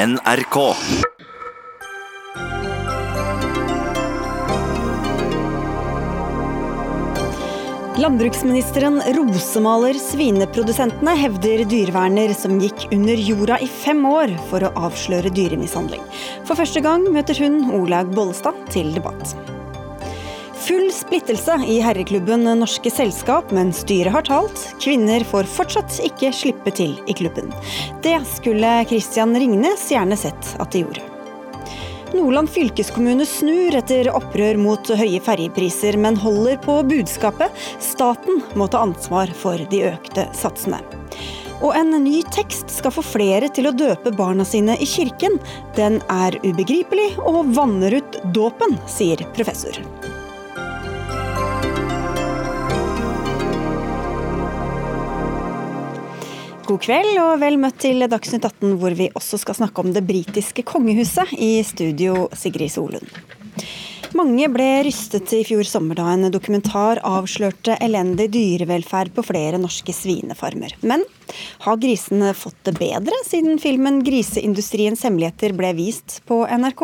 NRK. Landbruksministeren rosemaler svineprodusentene, hevder dyreverner som gikk under jorda i fem år for å avsløre dyremishandling. For første gang møter hun Olaug Bollestad til debatt. Full splittelse i herreklubben Norske Selskap, men styret har talt. Kvinner får fortsatt ikke slippe til i klubben. Det skulle Christian Ringnes gjerne sett at de gjorde. Nordland fylkeskommune snur etter opprør mot høye ferjepriser, men holder på budskapet. Staten må ta ansvar for de økte satsene. Og en ny tekst skal få flere til å døpe barna sine i kirken. Den er ubegripelig og vanner ut dåpen, sier professor. God kveld og vel møtt til Dagsnytt 18, hvor vi også skal snakke om det britiske kongehuset. I studio Sigrid Solund. Mange ble rystet i fjor sommer da en dokumentar avslørte elendig dyrevelferd på flere norske svinefarmer. Men har grisene fått det bedre siden filmen 'Griseindustriens hemmeligheter' ble vist på NRK?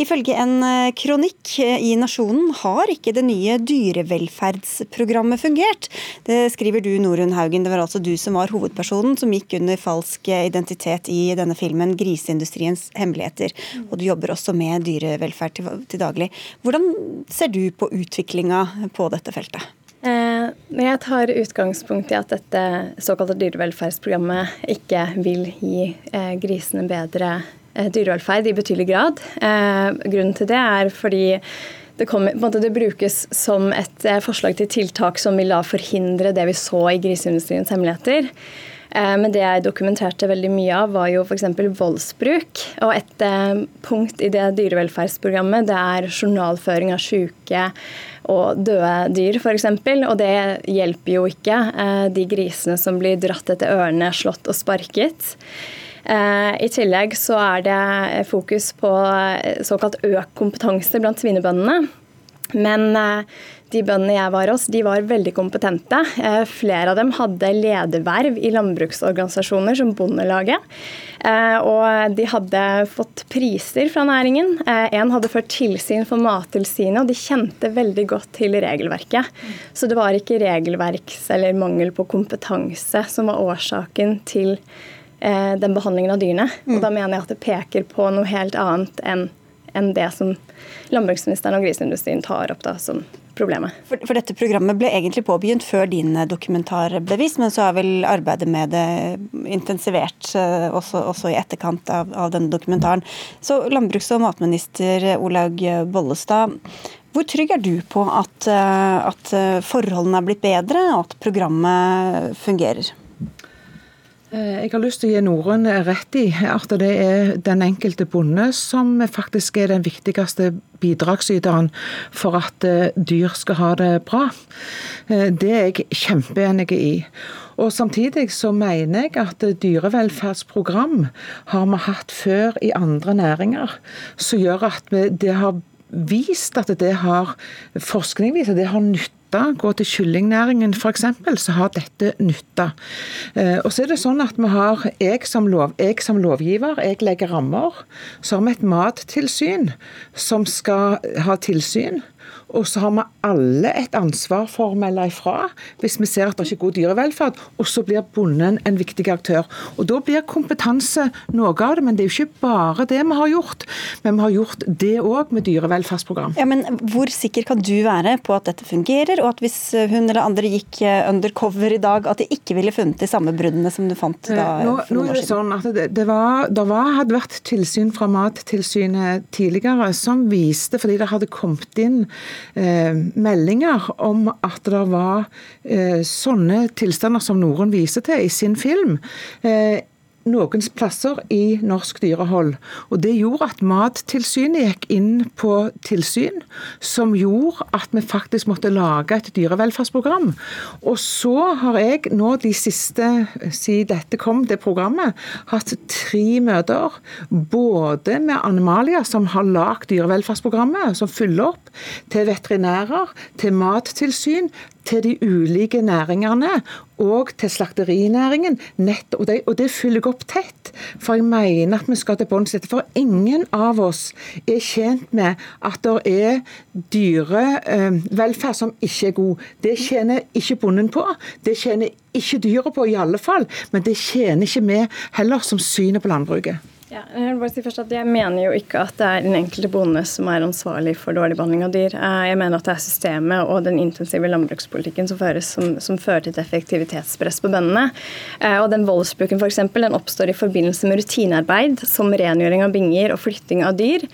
Ifølge en eh, kronikk i Nasjonen har ikke det nye dyrevelferdsprogrammet fungert. Det skriver du, Norunn Haugen. Det var altså du som var hovedpersonen som gikk under falsk identitet i denne filmen 'Griseindustriens hemmeligheter'. Og du jobber også med dyrevelferd til daglig. Hvordan ser du på utviklinga på dette feltet? Eh, jeg tar utgangspunkt i at dette såkalte dyrevelferdsprogrammet ikke vil gi eh, grisene bedre eh, dyrevelferd i betydelig grad. Grunnen til det er fordi det, kommer, det, brukes som et forslag til tiltak som vil da forhindre det vi så i griseindustriens hemmeligheter. Eh, men det jeg dokumenterte veldig mye av, var jo f.eks. voldsbruk. Og et eh, punkt i det dyrevelferdsprogrammet det er journalføring av syke og døde dyr, f.eks. Og det hjelper jo ikke eh, de grisene som blir dratt etter ørene, slått og sparket. I tillegg så er det fokus på såkalt økt kompetanse blant svinebøndene. Men de bøndene jeg var hos, de var veldig kompetente. Eh, flere av dem hadde lederverv i landbruksorganisasjoner som Bondelaget. Eh, og de hadde fått priser fra næringen. Eh, en hadde ført tilsyn for Mattilsynet, og de kjente veldig godt til regelverket. Så det var ikke regelverks eller mangel på kompetanse som var årsaken til den behandlingen av dyrene. Og da mener jeg at det peker på noe helt annet enn enn det som landbruksministeren og griseindustrien tar opp da som problemet. For, for, dette programmet ble egentlig påbegynt før din dokumentar ble vist, men så har vel arbeidet med det intensivert eh, også, også i etterkant av, av, denne dokumentaren. Så landbruks- og matminister Olaug Bollestad, hvor trygg er du på at, eh, at forholdene er blitt bedre, og at programmet fungerer? Eh, jeg har lyst til å gi Norun rett i at det er den enkelte bonde som faktisk er den viktigste bidragsyteren for at eh, dyr skal ha det bra. Eh, det er jeg kjempeenig i. Og Samtidig så mener jeg at dyrevelferdsprogram har vi hatt før i andre næringer, som gjør at det har vist at det har forskning viser det har nytte Gå til kyllingnæringen f.eks., så har dette nytta. Eh, og så er det sånn at vi har, jeg som, lov, jeg som lovgiver, jeg legger rammer. Så har vi et mattilsyn som skal ha tilsyn. Og så har vi alle et ansvar for å melde ifra hvis vi ser at det ikke er god dyrevelferd. Og så blir bonden en viktig aktør. Og Da blir kompetanse noe av det, men det er jo ikke bare det vi har gjort. Men vi har gjort det òg med dyrevelferdsprogram. Ja, men Hvor sikker kan du være på at dette fungerer, og at hvis hun eller andre gikk eh, undercover i dag, at de ikke ville funnet de samme bruddene som du fant da? for noen nå er det sånn at det, det, var, det var, hadde vært tilsyn fra Mattilsynet tidligere som viste, fordi det hadde kommet inn eh, meldinger om at det var eh, sånne tilstander som Norun viser til i sin film. Eh, noen plasser i norsk dyrehold. Og Det gjorde at Mattilsynet gikk inn på tilsyn, som gjorde at vi faktisk måtte lage et dyrevelferdsprogram. Og så har jeg nå de siste, siden dette kom, det programmet, hatt tre møter. Både med Animalia, som har lagd dyrevelferdsprogrammet, som følger opp, til veterinærer, til mattilsyn, til de ulike næringene og til slakterinæringen. Nett, og, det, og, det, fyller jeg opp tett, for jeg mener at vi skal til bunns i. For ingen av oss er tjent med at det er dyrevelferd eh, som ikke er god. Det tjener ikke bonden på. Det tjener ikke dyret på, i alle fall. Men det tjener ikke vi heller, som synet på landbruket. Ja, jeg vil bare si først at jeg mener jo ikke at det er den enkelte bonde som er ansvarlig for dårlig behandling av dyr. Eh, jeg mener at det er systemet og den intensive landbrukspolitikken som føres, som, som fører til et effektivitetspress på bøndene. Eh, og den voldsbruken for eksempel, den oppstår i forbindelse med rutinearbeid som rengjøring av binger og flytting av dyr.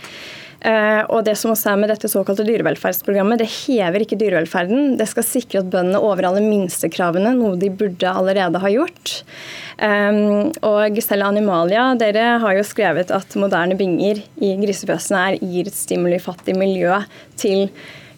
Eh, og det som også er med dette såkalte dyrevelferdsprogrammet, det hever ikke dyrevelferden. Det skal sikre at bøndene overholder minstekravene, noe de burde allerede ha gjort. Um, og selv Animalia, dere har jo skrevet at moderne binger i grisefjøsene gir et stimulifattig miljø til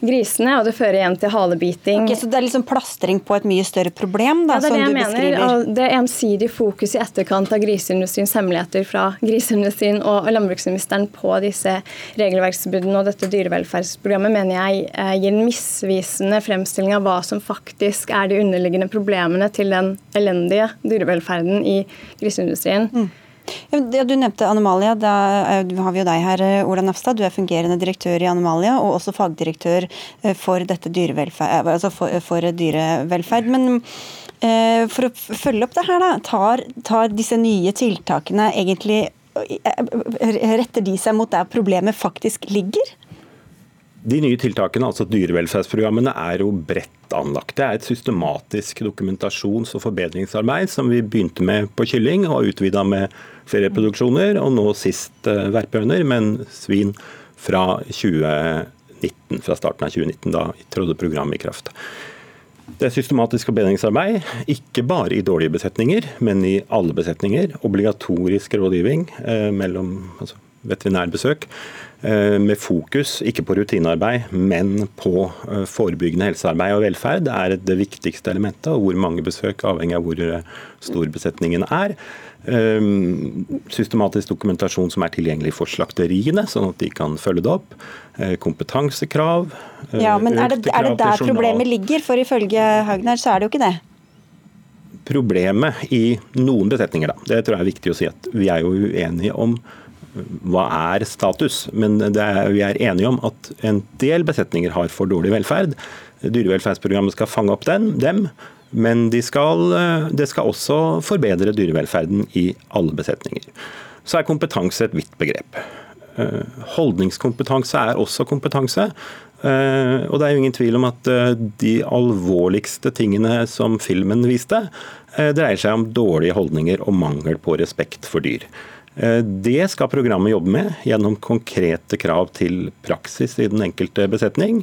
grisene, og det fører igjen til halebiting. Okay, så det er liksom plastring på et mye større problem, da, ja, det er som det jeg du mener, beskriver? det er ensidig fokus i etterkant av griseindustriens hemmeligheter fra griseindustrien og landbruksministeren på disse regelverksbruddene og dette dyrevelferdsprogrammet, mener jeg eh, gir en misvisende fremstilling av hva som faktisk er de underliggende problemene til den elendige dyrevelferden i griseindustrien. Mm. Ja, du nevnte Animalia. Da har vi jo deg her, eh, Ola Nafstad. Du er fungerende direktør i Animalia, og også fagdirektør eh, for, dyrevelferd, eh, altså for, for dyrevelferd. Men for å følge opp det her, da, tar, tar disse nye tiltakene egentlig Retter de seg mot der problemet faktisk ligger? De nye tiltakene, altså dyrevelferdsprogrammene, er jo bredt anlagt. Det er et systematisk dokumentasjons- og forbedringsarbeid som vi begynte med på kylling og utvida med flere produksjoner, og nå sist uh, verpehøner, men svin fra 2019, fra starten av 2019. Da trådte programmet i kraft. Det er systematisk forbedringsarbeid, ikke bare i dårlige besetninger, men i alle besetninger. Obligatorisk rådgivning eh, mellom altså veterinærbesøk. Eh, med fokus ikke på rutinearbeid, men på eh, forebyggende helsearbeid og velferd. Det er det viktigste elementet, og hvor mange besøk avhengig av hvor eh, stor besetningen er. Systematisk dokumentasjon som er tilgjengelig for slakteriene, sånn at de kan følge det opp. Kompetansekrav. Ja, men Er det, er det der problemet ligger? For ifølge Haugner så er det jo ikke det problemet i noen besetninger, da. Det tror jeg er viktig å si at vi er jo uenige om hva er status, men er, vi er enige om at en del besetninger har for dårlig velferd. Dyrevelferdsprogrammet skal fange opp den, dem, men det skal, det skal også forbedre dyrevelferden i alle besetninger. Så er kompetanse et vidt begrep. Holdningskompetanse er også kompetanse. Og det er jo ingen tvil om at de alvorligste tingene som filmen viste, dreier seg om dårlige holdninger og mangel på respekt for dyr. Eh, det skal programmet jobbe med gjennom konkrete krav til praksis i den enkelte besetning.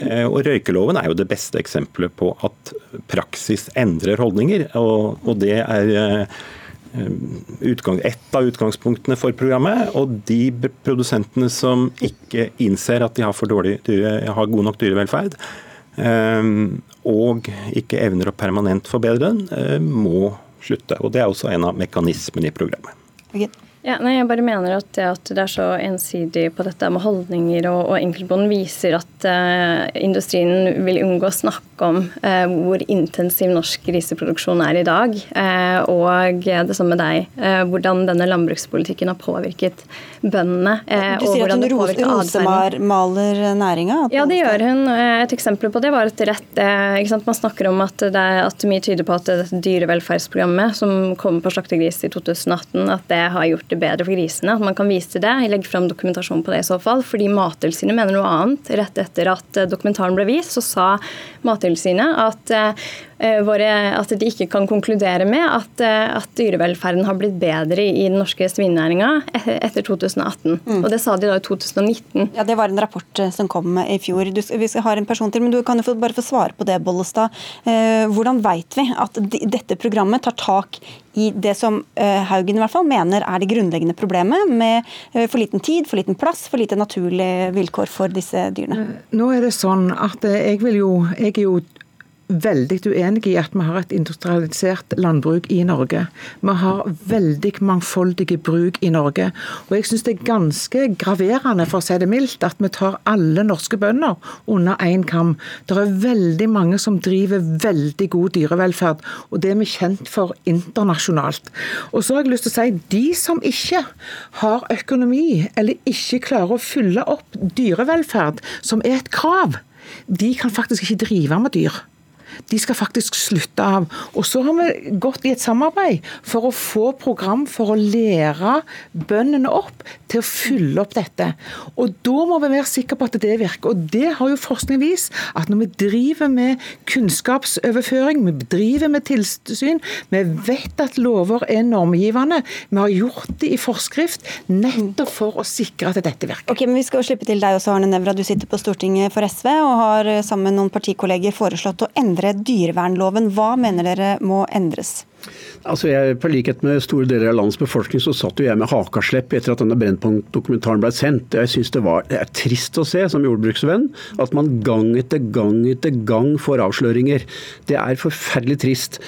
Eh, og Røykeloven er jo det beste eksempelet på at praksis endrer holdninger. Og, det er eh, utgang, et av utgangspunktene for programmet. Og de produsentene som ikke innser at de har, dårlig, har god nok dyrevelferd, og ikke evner å permanent forbedre den, må slutte. Og Det er også en av mekanismene i programmet. Okay. Ja, nei, jeg bare mener at det at det er så ensidig på dette med holdninger og, og enkeltbonden, viser at uh, industrien vil unngå å snakke om uh, hvor intensiv norsk griseproduksjon er i dag. Uh, og det samme med deg, hvordan denne landbrukspolitikken har påvirket bøndene. du sier at hun rosemaler næringa? Ja, det gjør hun. Et eksempel på det var et rett Man snakker om at, det at mye tyder på at dette dyrevelferdsprogrammet som kom på slaktegris i 2018, at det har gjort det bedre for grisene. At man kan vise til det. Jeg legger fram dokumentasjon på det i så fall. Fordi Mattilsynet mener noe annet. Rett etter at eh, dokumentaren ble vist, så sa Mattilsynet at eh, våre, at de ikke kan konkludere med at, eh, at dyrevelferden har blitt bedre i den norske svinenæringa etter 2018. Mm. Og Det sa de da i 2019. Ja, Det var en rapport eh, som kom i fjor. Du, vi har en person til, men Du kan jo bare få svare på det, Bollestad. Hvordan vet vi at dette programmet tar tak i det som Haugen i hvert fall mener er det grunnleggende problemet, med for liten tid, for liten plass, for lite naturlige vilkår for disse dyrene? Nå er det sånn at jeg vil jo, jeg er jo veldig uenig i at vi har et industrialisert landbruk i Norge. Vi har veldig mangfoldige bruk i Norge. Og jeg syns det er ganske graverende, for å si det mildt, at vi tar alle norske bønder under én kam. Det er veldig mange som driver veldig god dyrevelferd, og det er vi kjent for internasjonalt. Og så har jeg lyst til å si de som ikke har økonomi, eller ikke klarer å fylle opp dyrevelferd, som er et krav, de kan faktisk ikke drive med dyr de skal faktisk slutte av. Og så har vi gått i et samarbeid for å få program for å lære bøndene opp til å fylle opp dette. Og da må vi være sikre på at det virker. Og det har jo forskning vist, at når vi driver med kunnskapsoverføring, vi driver med tilsyn, vi vet at lover er normgivende, vi har gjort det i forskrift nettopp for å sikre at dette virker. Ok, men Vi skal slippe til deg også, Arne Nævra. Du sitter på Stortinget for SV og har sammen med noen partikolleger foreslått å endre dyrevernloven. Hva mener dere må endres? Altså jeg, På likhet med store deler av landets befolkning så satt jo jeg med hakaslepp etter at denne Brennpunkt-dokumentaren ble sendt. Jeg synes det, var, det er trist å se som jordbruksvenn at man gang etter gang etter gang får avsløringer. Det er forferdelig trist.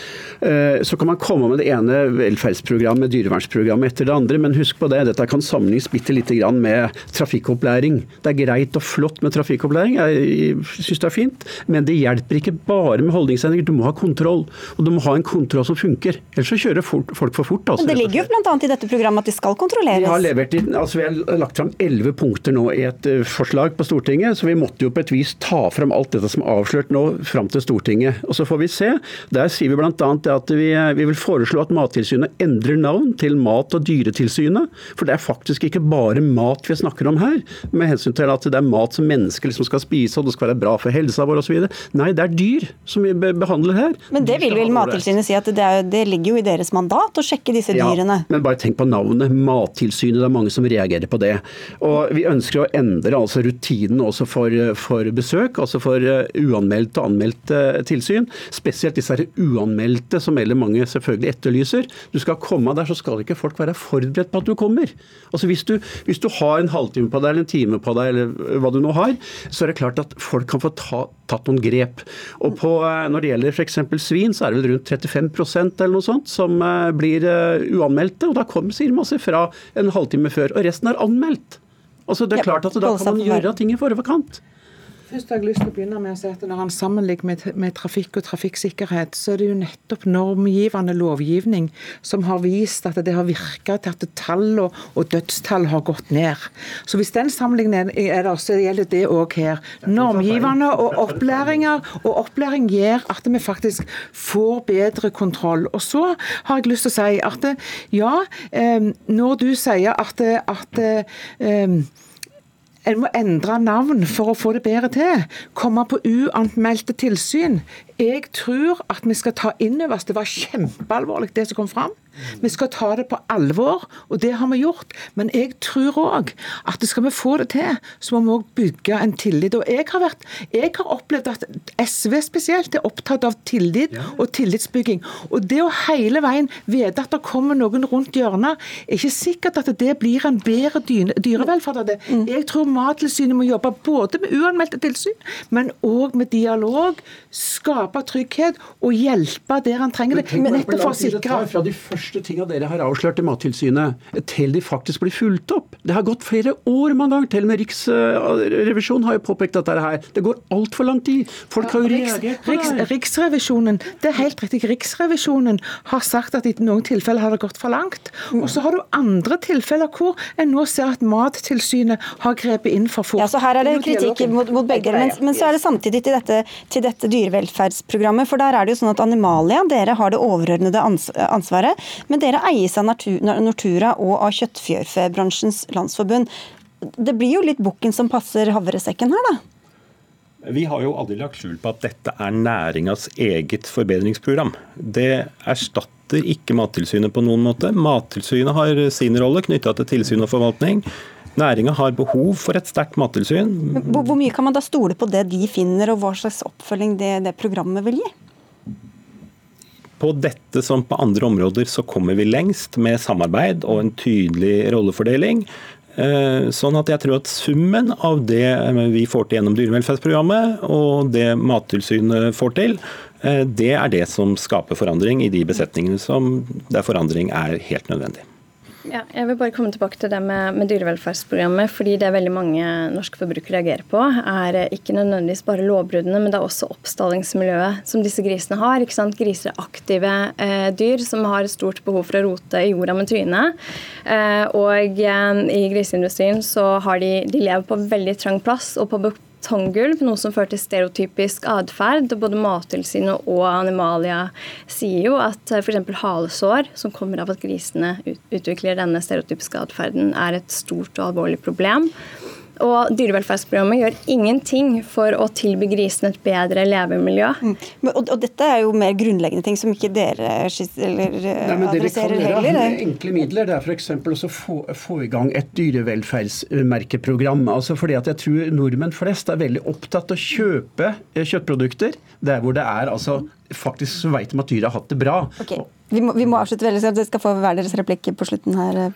Eh, så kan man komme med det ene velferdsprogrammet, dyrevernsprogrammet etter det andre, men husk på det, dette kan sammenlignes bitte lite grann med trafikkopplæring. Det er greit og flott med trafikkopplæring, jeg synes det er fint, men det hjelper ikke bare med holdningsendringer. Du må ha kontroll, og du må ha en kontroll som funker funker. Ellers så kjører folk for fort. Altså, Men Det ligger jo bl.a. i dette programmet at de skal kontrolleres. Vi har, levert, altså, vi har lagt fram elleve punkter nå i et uh, forslag på Stortinget, så vi måtte jo på et vis ta fram alt dette som er avslørt nå fram til Stortinget. Og Så får vi se. Der sier vi bl.a. at vi, vi, vil foreslå at Mattilsynet endrer navn til Mat- og dyretilsynet. For det er faktisk ikke bare mat vi snakker om her, med hensyn til at det er mat som mennesker liksom skal spise og det skal være bra for helsa vår osv. Nei, det er dyr som vi behandler her. Men det vil vel Mattilsynet si at det er, det ligger jo i deres mandat å sjekke disse dyrene. Ja, men bare tenk på navnet. Mattilsynet. Det er mange som reagerer på det. Og Vi ønsker å endre altså rutinen også for, for besøk, altså for uanmeldt uanmeldte og anmeldte tilsyn. Spesielt disse uanmeldte, som veldig mange selvfølgelig etterlyser. Du skal komme der, så skal ikke folk være forberedt på at du kommer. Altså Hvis du, hvis du har en halvtime på deg eller en time på deg, eller hva du nå har, så er det klart at folk kan få ta, tatt noen grep. Og på, uh, Når det gjelder f.eks. svin, så er det vel rundt 35 eller noe sånt som eh, blir eh, uanmeldte. Og da kommer sier masse fra en halvtime før, og resten er anmeldt. Altså Det er klart at da kan man gjøre ting i forkant. Først har jeg lyst til å begynne med å si at Når han sammenligner med, med, trafikk og trafikksikkerhet, så er det jo nettopp normgivende lovgivning som har vist at det har virket til at tall og, og, dødstall har gått ned. Så Hvis den sammenligningen er der, så gjelder det òg her. Normgivende og opplæringer, og opplæring gjør at vi faktisk får bedre kontroll. Og Så har jeg lyst til å si at ja, eh, når du sier at, at eh, en må endre navn for å få det bedre til. Komme på uanmeldte tilsyn. Jeg tror at vi skal ta inn over oss det var kjempealvorlig det som kom fram. Vi skal ta det på alvor, og det har vi gjort. Men jeg tror òg at skal vi få det til, så må vi òg bygge en tillit. Og jeg har, vært, jeg har, opplevd at SV spesielt er opptatt av tillit og tillitsbygging. Og det å hele veien vite at det kommer noen rundt hjørnet, er ikke sikkert at det blir en bedre dyrevelferd av det. Mm. Jeg tror Mattilsynet må jobbe både med uanmeldte tilsyn, men òg med dialog. Skape trygghet og hjelpe der han trenger det. Men nettopp for å sikre første tinga dere har avslørt i Mattilsynet, til de faktisk blir fulgt opp. Det har gått flere år mange ganger. Til og med Riksrevisjonen har jo påpekt dette her. Det går altfor lang tid. Folk har jo reagert på det. Riksrevisjonen, det er helt riktig. Riksrevisjonen har sagt at i noen tilfeller har det gått for langt. Og så har du andre tilfeller hvor en nå ser at Mattilsynet har grepet inn for fort. Ja, så Her er det kritikk mot, mot begge, men, men, så er det samtidig til dette, til dette dyrevelferdsprogrammet. For der er det jo sånn at Animalia dere har det overordnede ansvaret. Men dere eies av Nortura og av Kjøttfjørfebransjens landsforbund. Det blir jo litt bukken som passer havresekken her, da? Vi har jo aldri lagt skjul på at dette er næringas eget forbedringsprogram. Det erstatter ikke Mattilsynet på noen måte. Mattilsynet har sin rolle knytta til tilsyn og forvaltning. Næringa har behov for et sterkt mattilsyn. Hvor, hvor mye kan man da stole på det de finner, og hva slags oppfølging det, det programmet vil gi? På dette som på andre områder så kommer vi lengst med samarbeid og en tydelig rollefordeling. Sånn at jeg tror at summen av det vi får til gjennom dyrevelferdsprogrammet, og det Mattilsynet får til, det er det som skaper forandring i de besetningene som der forandring er helt nødvendig. Ja, jeg vil bare komme tilbake til det med, med, dyrevelferdsprogrammet. fordi Det veldig mange norske forbrukere reagerer på, er ikke nødvendigvis bare lovbruddene, men det er også oppstallingsmiljøet som disse grisene har. ikke sant? Griser er aktive eh, dyr som har et stort behov for å rote i jorda med trynet. Eh, og eh, i griseindustrien så har de, de lever på veldig trang plass og på betonggulv, noe som fører til stereotypisk atferd. Både Mattilsynet og Animalia sier jo at eh, f.eks. halesår, som kommer av at grisene utvikler denne stereotypiske atferden, er et stort og alvorlig problem. Og dyrevelferdsprogrammet gjør ingenting for å tilby grisene et bedre levemiljø. Mm. Og, og, dette er jo mer grunnleggende ting som ikke dere eller, Nei, men adresserer det heller. Det enkle midler det er f.eks. å få, få, i gang et dyrevelferdsmerkeprogram. Altså fordi at jeg tror nordmenn flest er veldig opptatt av å kjøpe eh, kjøttprodukter der hvor det er altså faktisk så veit de at dyret har hatt det bra. Okay. Vi, må, vi må avslutte veldig, så Det skal få hver deres replikk på slutten her.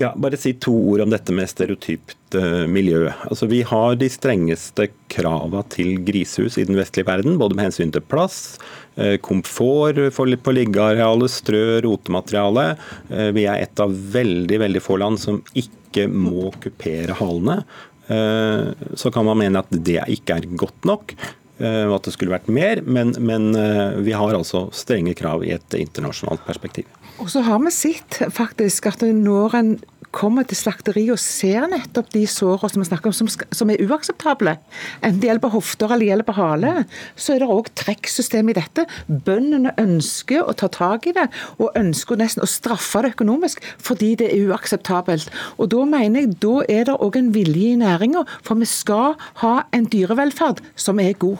Ja, Bare si to ord om dette med stereotypt uh, miljø. Altså, Vi har de strengeste krava til grisehus i den vestlige verden, både med hensyn til plass, uh, komfort på liggearealet, strø, rotemateriale. Uh, vi er et av veldig veldig få land som ikke må kupere halene. Så kan man mene at det ikke er godt nok, og at det skulle vært mer, men, men vi har altså strenge krav i et internasjonalt perspektiv. Og så har vi sett faktisk at når en kommer til slakteriet og ser nettopp de sårene som vi snakker om, som, som er uakseptable, enten det gjelder på hofter eller gjelder hale, så er det òg trekksystem i dette. Bøndene ønsker å ta tak i det, og ønsker nesten å straffe det økonomisk fordi det er uakseptabelt. Og Da mener jeg da er det òg en vilje i næringa, for vi skal ha en dyrevelferd som er god.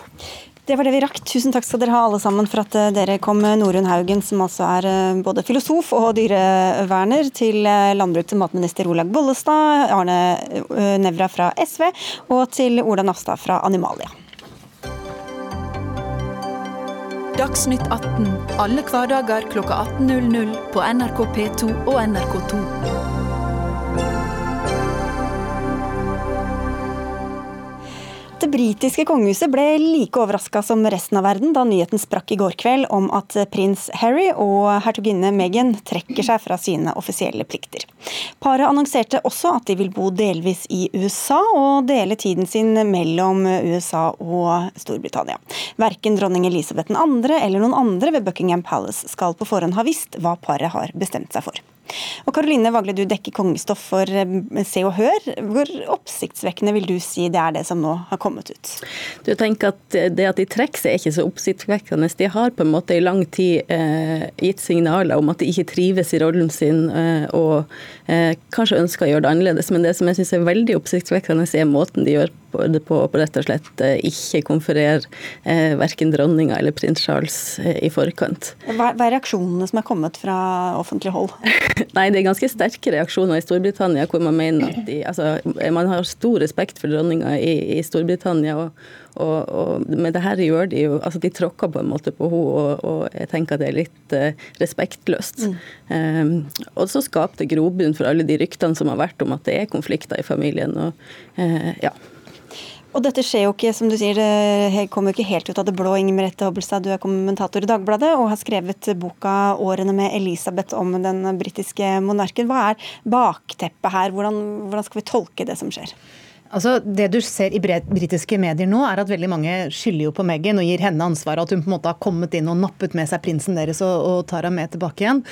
Det var det vi rakk. Tusen takk skal dere ha alle sammen for at eh, dere kom. Norunn Haugen, som altså er eh, både filosof og dyreverner, til eh, landbruks- og matminister Olaug Bollestad, Arne Nevra fra SV, og til Ola Nafstad fra Animalia. Dagsnytt 18 alle hverdager klokka 18.00 på NRK P2 og NRK2. Det britiske kongehuset ble like overraska som resten av verden da nyheten sprakk i går kveld om at prins Harry og hertuginne Meghan trekker seg fra sine offisielle plikter. Paret annonserte også at de vil bo delvis i USA og dele tiden sin mellom USA og Storbritannia. Verken dronning Elisabeth 2. eller noen andre ved Buckingham Palace skal på forhånd ha visst hva paret har bestemt seg for. Og Karoline Vagle, du dekker kongestoff for eh, Se og Hør. Hvor oppsiktsvekkende vil du si det er det som nå har kommet ut? Du tenker at Det at de trekker seg er ikke så oppsiktsvekkende. De har på en måte i lang tid eh, gitt signaler om at de ikke trives i rollen sin eh, og eh, kanskje ønsker å gjøre det annerledes. Men det som jeg syns er veldig oppsiktsvekkende, er måten de gjør på, på, på rett og slett eh, ikke konferere eh, verken dronninga eller prins Charles eh, i forkant. Hva, hva er reaksjonene som er kommet fra offentlig hold? Nei, Det er ganske sterke reaksjoner i Storbritannia, hvor man mener at de, altså, man har stor respekt for dronninga i, i Storbritannia. og, og, og, men det her gjør de jo altså De tråkker på en måte på henne, og, og, jeg tenker at det er litt uh, respektløst. Mm. Um, og så skaper det grobunn for alle de ryktene som har vært om at det er konflikter i familien. og uh, ja. Og dette skjer jo ikke, som du sier, det kommer jo ikke helt ut av det blå. Inger Merete Hobbelstad, du er kommentator i Dagbladet og har skrevet boka 'Årene med Elisabeth' om den britiske monarken. Hva er bakteppet her? Hvordan, hvordan skal vi tolke det som skjer? Altså, det du ser i britiske medier nå, er at veldig mange skylder jo på Meghan og gir henne ansvaret. At hun på en måte har kommet inn og nappet med seg prinsen deres og, og tar ham med tilbake igjen.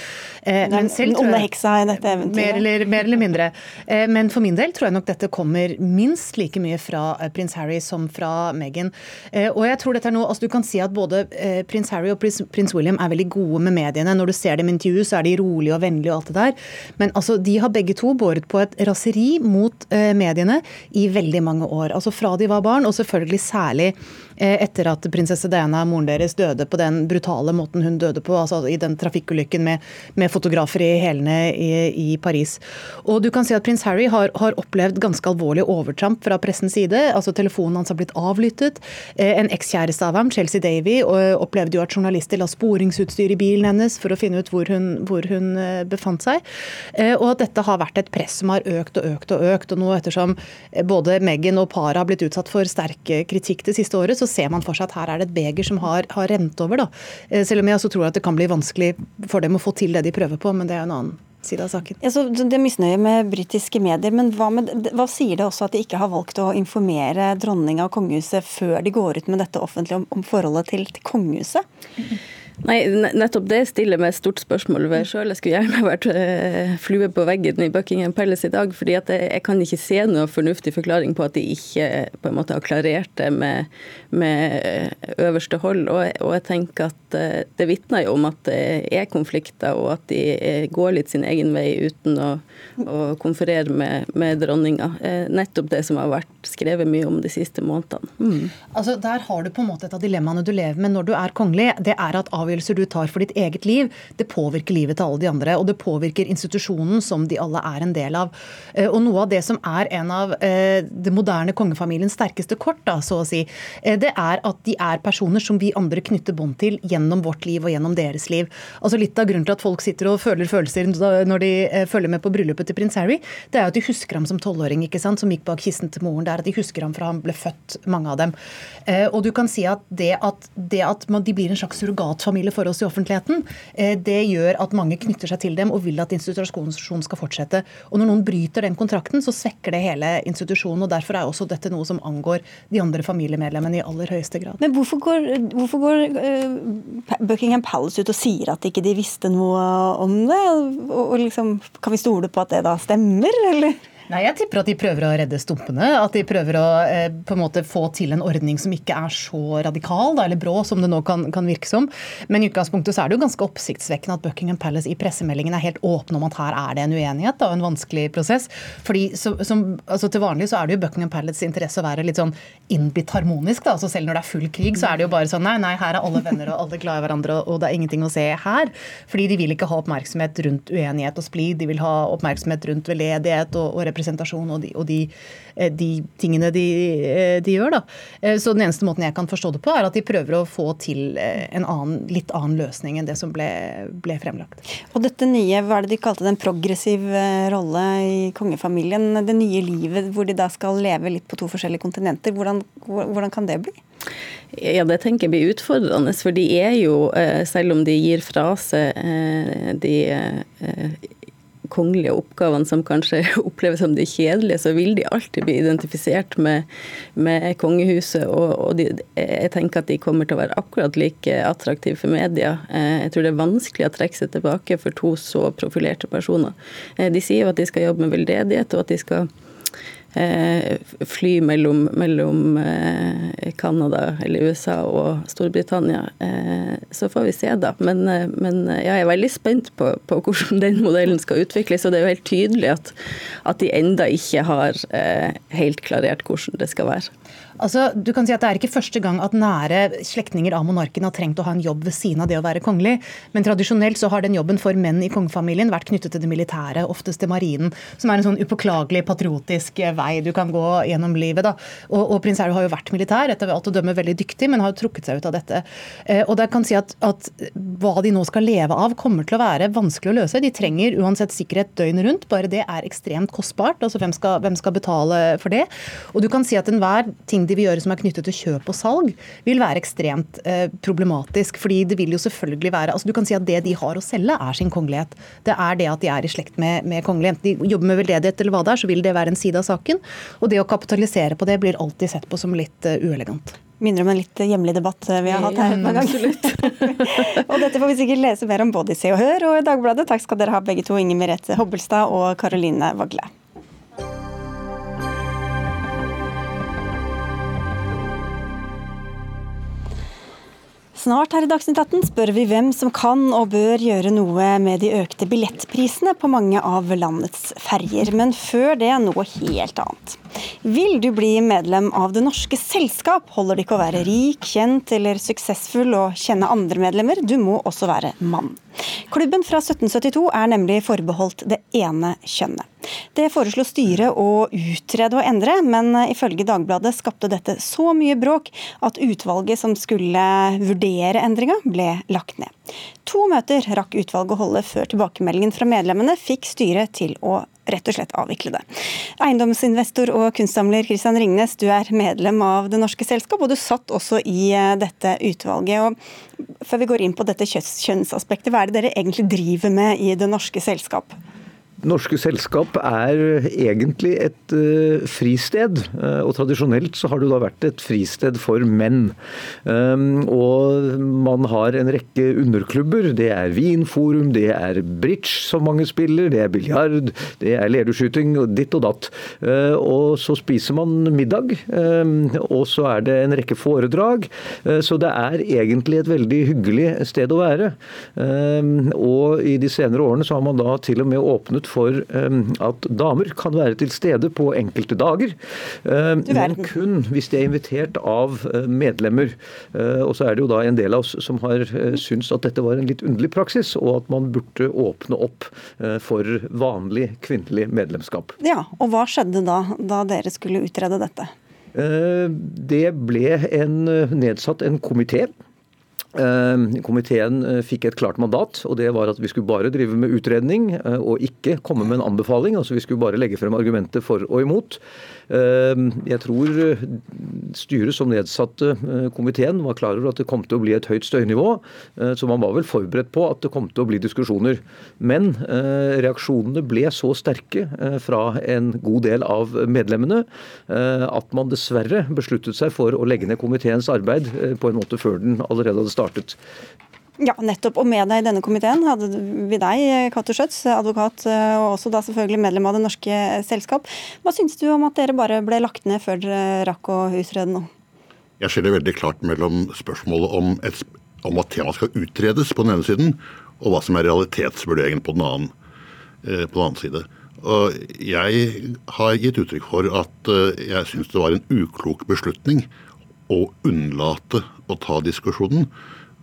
Eh, den onde heksa i dette eventyret. Mer eller, mer eller mindre. Eh, men for min del tror jeg nok dette kommer minst like mye fra eh, prins Harry som fra Meghan. Eh, og jeg tror dette er noe, altså Du kan si at både eh, prins Harry og prins, prins, William er veldig gode med mediene. Når du ser dem i intervju, så er de rolige og vennlige og alt det der. Men altså, de har begge to båret på et raseri mot eh, mediene i veldig mange år. Altså fra de var barn, og selvfølgelig særlig etter at prinsesse Diana, moren deres, døde på den brutale måten hun døde på, altså i den trafikkulykken med, med fotografer i hælene i, i, Paris. Og du kan si at prins Harry har, har opplevd ganske alvorlige overtramp fra pressens side. altså Telefonen hans har blitt avlyttet. Eh, en ekskjæreste av ham, Chelsea Davy, opplevde jo at journalister la sporingsutstyr i bilen hennes for å finne ut hvor hun, hvor hun befant seg. Og at dette har vært et press som har økt og økt og økt. og nå ettersom både Meghan og paret har blitt utsatt for sterk kritikk det siste året, så ser man for seg at her er det et beger som har, har rent over. Da. Eh, selv om jeg også tror at det kan bli vanskelig for dem å få til det de prøver på, men det er en annen side av saken. Ja, det er misnøye med britiske medier, men hva, med, hva, sier det også at de ikke har valgt å informere dronninga og kongehuset før de går ut med dette offentlig om, om forholdet til, til kongehuset? Nei, nettopp det stiller meg et stort spørsmål ved sjøl. Jeg skulle gjerne vært eh, flue på veggen i Buckingham Palace i dag. fordi jeg, jeg, kan ikke se noe fornuftig forklaring på at de ikke på en måte har klarert det med, med eh, øverste hold. Og, og, jeg tenker at eh, det vitner jo om at det er konflikter, og at de går litt sin egen vei uten å, å konferere med, med dronninga. Nettopp det som har vært skrevet mye om de siste månedene. Mm. Altså, Der har du på en måte et av dilemmaene du lever med når du er kongelig. Det er at av avgjørelser du tar for ditt eget liv, det påvirker livet til alle de andre. Og det påvirker institusjonen som de alle er en del av. Eh, og noe av det som er en av eh, det moderne kongefamiliens sterkeste kort, da, så å si, eh, det er at de er personer som vi andre knytter bånd til gjennom vårt liv og gjennom deres liv. Altså Litt av grunnen til at folk sitter og føler følelser når de følger med på bryllupet til prins Harry, det er at de husker ham som tolvåring, ikke sant, som gikk bak kisten til moren. Det er at de husker ham fra han ble født, mange av dem. Og du kan si at det at, det at de blir en slags surrogatfamilie for oss i offentligheten, eh, det gjør at mange knytter seg til dem og vil at institusjonen skal fortsette. Og når noen bryter den kontrakten, så svekker det hele institusjonen. og Derfor er også dette noe som angår de andre familiemedlemmene i aller høyeste grad. Men hvorfor går, hvorfor går uh, Buckingham Palace ut og sier at ikke de visste noe om det? Og liksom, kan vi stole på at det da stemmer, eller? Nei, Jeg tipper at de prøver å redde stumpene. At de prøver å eh, på en måte få til en ordning som ikke er så radikal da, eller brå som det nå kan, kan, virke som. Men i utgangspunktet så er det jo ganske oppsiktsvekkende at Buckingham Palace i pressemeldingen er helt åpne om at her er det en uenighet og en vanskelig prosess. Fordi så, som, altså Til vanlig så er det jo Buckingham Palace interesse å være litt sånn innbitt harmonisk. da, altså Selv når det er full krig, så er det jo bare sånn nei, nei, her er alle venner og alle glad i hverandre, og det er ingenting å se her. Fordi de vil ikke ha oppmerksomhet rundt uenighet og splid, de vil ha oppmerksomhet rundt veldedighet og, og representasjon og de, og de, eh, de tingene de, eh, de, gjør. Da. Eh, så den eneste måten jeg kan forstå det på, er at de prøver å få til en annen, litt annen løsning enn det som ble, ble fremlagt. Og dette nye, hva er det de kalte det, en progressiv rolle i kongefamilien, det nye livet hvor de da skal leve litt på to forskjellige kontinenter, hvordan, hvordan kan det bli? Ja, Det tenker jeg blir utfordrende. For de er jo, selv om de gir fra seg de kongelige oppgavene som kanskje oppleves som de kjedelige, så vil de alltid bli identifisert med, med kongehuset. Og, og de, jeg tenker at de kommer til å være akkurat like attraktive for media. Eh, jeg tror det er vanskelig å trekke seg tilbake for to så profilerte personer. Eh, de sier jo at de skal jobbe med veldedighet, og at de skal fly mellom, mellom eh, Canada eller USA og Storbritannia. Eh, så får vi se, da. Men, men jeg er veldig spent på, på, hvordan den modellen skal utvikles. Og det er jo helt tydelig at, at de enda ikke har helt klarert hvordan det skal være. Altså, du kan si at Det er ikke første gang at nære slektninger av monarken har trengt å ha en jobb ved siden av det å være kongelig, men tradisjonelt så har den jobben for menn i kongefamilien vært knyttet til det militære, oftest til marinen, som er en sånn upåklagelig patriotisk vei du kan gå gjennom livet. da. Og, og prins Harry har jo vært militær, etter alt å dømme veldig dyktig, men har jo trukket seg ut av dette. Eh, og det kan si at, at hva de nå skal leve av, kommer til å være vanskelig å løse. De trenger uansett sikkerhet døgnet rundt, bare det er ekstremt kostbart. altså Hvem skal, hvem skal betale for det? Og du kan si at enhver ting de vil gjøre som er knyttet til kjøp og salg, vil være ekstremt eh, problematisk. fordi det vil jo selvfølgelig være altså Du kan si at det de har å selge, er sin kongelighet. Det er det at de er i slekt med, med kongelighet. De jobber med veldedighet eller hva det er, så vil det være en side av saken. Og det å kapitalisere på det blir alltid sett på som litt uh, uelegant. Minner om en litt hjemlig debatt eh, vi har hatt her et par ganger. og dette får vi sikkert lese mer om både i Se og Hør og i Dagbladet. Takk skal dere ha begge to, Inger Merete Hobbelstad og Karoline Vagle. Snart her i Dagsnytt 18 spør vi hvem som kan og bør gjøre noe med de økte billettprisene på mange av landets ferjer. Men før det noe helt annet. Vil du bli medlem av Det norske selskap, holder det ikke å være rik, kjent eller suksessfull og kjenne andre medlemmer, du må også være mann. Klubben fra 1772 er nemlig forbeholdt det ene kjønnet. Det foreslo styret å utrede og endre, men ifølge Dagbladet skapte dette så mye bråk at utvalget som skulle vurdere endringa, ble lagt ned. To møter rakk utvalget å holde før tilbakemeldingen fra medlemmene fikk styret til å rett og slett avvikle det. Eiendomsinvestor og kunstsamler Christian Ringnes, du er medlem av Det norske selskap, og du satt også i eh, dette utvalget. Og før vi går inn på dette kjønnsaspektet, hva er det dere egentlig driver med i Det norske selskap? Norske selskap er egentlig et uh, fristed, uh, og tradisjonelt så har det da vært et fristed for menn. Um, og man har en rekke underklubber. Det er vinforum, det er bridge som mange spiller, det er biljard, det er lederskyting ditt og datt. Uh, og så spiser man middag, um, og så er det en rekke foredrag. så det er egentlig et veldig hyggelig sted å være. Um, og i de senere årene så har man da til og med åpnet for um, at damer kan være til stede på enkelte dager. Um, men kun hvis de er invitert av uh, medlemmer. Uh, og så er det jo da en del av oss som har uh, syntes at dette var en litt underlig praksis, og at man burde åpne opp for vanlig kvinnelig medlemskap. Ja, og hva skjedde da, da dere skulle utrede dette? Det ble en, nedsatt en komité Ehm, komiteen eh, fikk et klart mandat, og det var at vi skulle bare drive med utredning eh, og ikke komme med en anbefaling. altså Vi skulle bare legge frem argumenter for og imot. Ehm, jeg tror eh, styret som nedsatte komiteen var klar over at det kom til å bli et høyt støynivå, så man var vel forberedt på at det kom til å bli diskusjoner. Men reaksjonene ble så sterke fra en god del av medlemmene at man dessverre besluttet seg for å legge ned komiteens arbeid på en måte før den allerede hadde startet. Ja, nettopp. Og med deg i denne komiteen hadde vi deg, Cato Schjøtz, advokat og også da selvfølgelig medlem av Det norske selskap. Hva syns du om at dere bare ble lagt ned før dere rakk å utrede noe? Jeg skiller veldig klart mellom spørsmålet om, et, om, at temaet skal utredes på den ene siden, og hva som er realitetsvurderingen på den annen, eh, på den annen side. Og jeg har gitt uttrykk for at eh, jeg syns det var en uklok beslutning å unnlate å ta diskusjonen.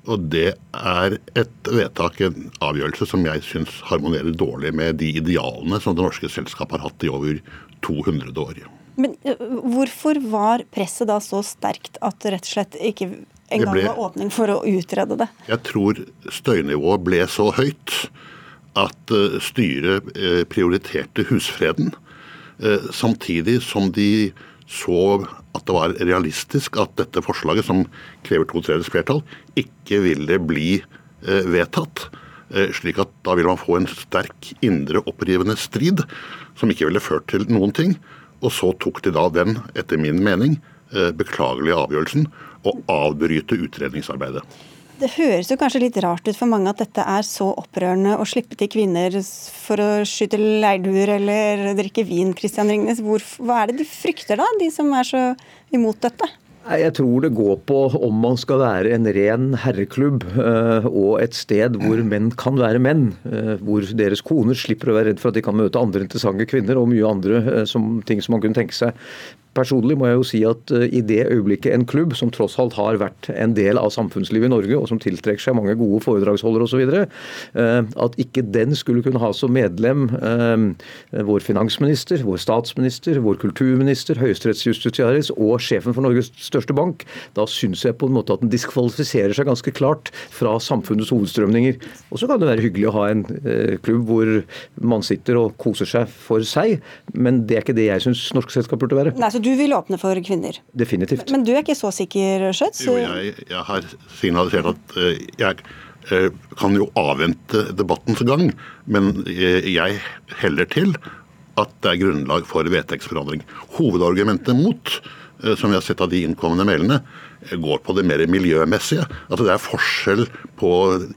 Og det er et vedtak, en avgjørelse, som jeg syns harmonerer dårlig med de idealene som det norske selskapet har hatt i over 200 år. Men hvorfor var presset da så sterkt at det rett og slett ikke engang var åpning for å utrede det? Jeg tror støynivået ble så høyt at styret prioriterte husfreden. Samtidig som de så at det var realistisk at dette forslaget, som krever to tredjedels flertall, ikke ville bli eh, vedtatt. Eh, slik at da ville man få en sterk indre opprivende strid som ikke ville ført til noen ting. Og så tok de da den, etter min mening, eh, beklagelige avgjørelsen å avbryte utredningsarbeidet. Det høres jo kanskje litt rart ut for mange at dette er så opprørende å slippe til kvinner for å skyte leirduer eller drikke vin, Christian Ringnes. Hvor, hva er det de frykter da, de som er så imot dette? Jeg tror det går på om man skal være en ren herreklubb eh, og et sted hvor menn kan være menn. Eh, hvor deres koner slipper å være redd for at de kan møte andre interessante kvinner og mye andre eh, som, ting som man kunne tenke seg. Personlig må jeg jo si at eh, i det øyeblikket en klubb, som tross alt har vært en del av samfunnslivet i Norge, og som tiltrekker seg mange gode foredragsholdere osv., eh, at ikke den skulle kunne ha som medlem eh, vår finansminister, vår statsminister, vår kulturminister, høyesterettsjustitiaris og sjefen for Norges største bank, da syns jeg på en måte at den diskvalifiserer seg ganske klart fra samfunnets hovedstrømninger. Og så kan det være hyggelig å ha en klubb hvor man sitter og koser seg for seg, men det er ikke det jeg syns norske selskap burde være. Nei, så du vil åpne for kvinner? Definitivt. Men du er ikke så sikker, Schjøtz? Jo, jeg, jeg, har signalisert at uh, jeg uh, kan jo avvente debattens gang, men uh, jeg heller til at det er grunnlag for vedtektsforandring. Hovedargumentet mot, som vi har sett av de innkommende mailene, går på det mer miljømessige. Altså Det er forskjell på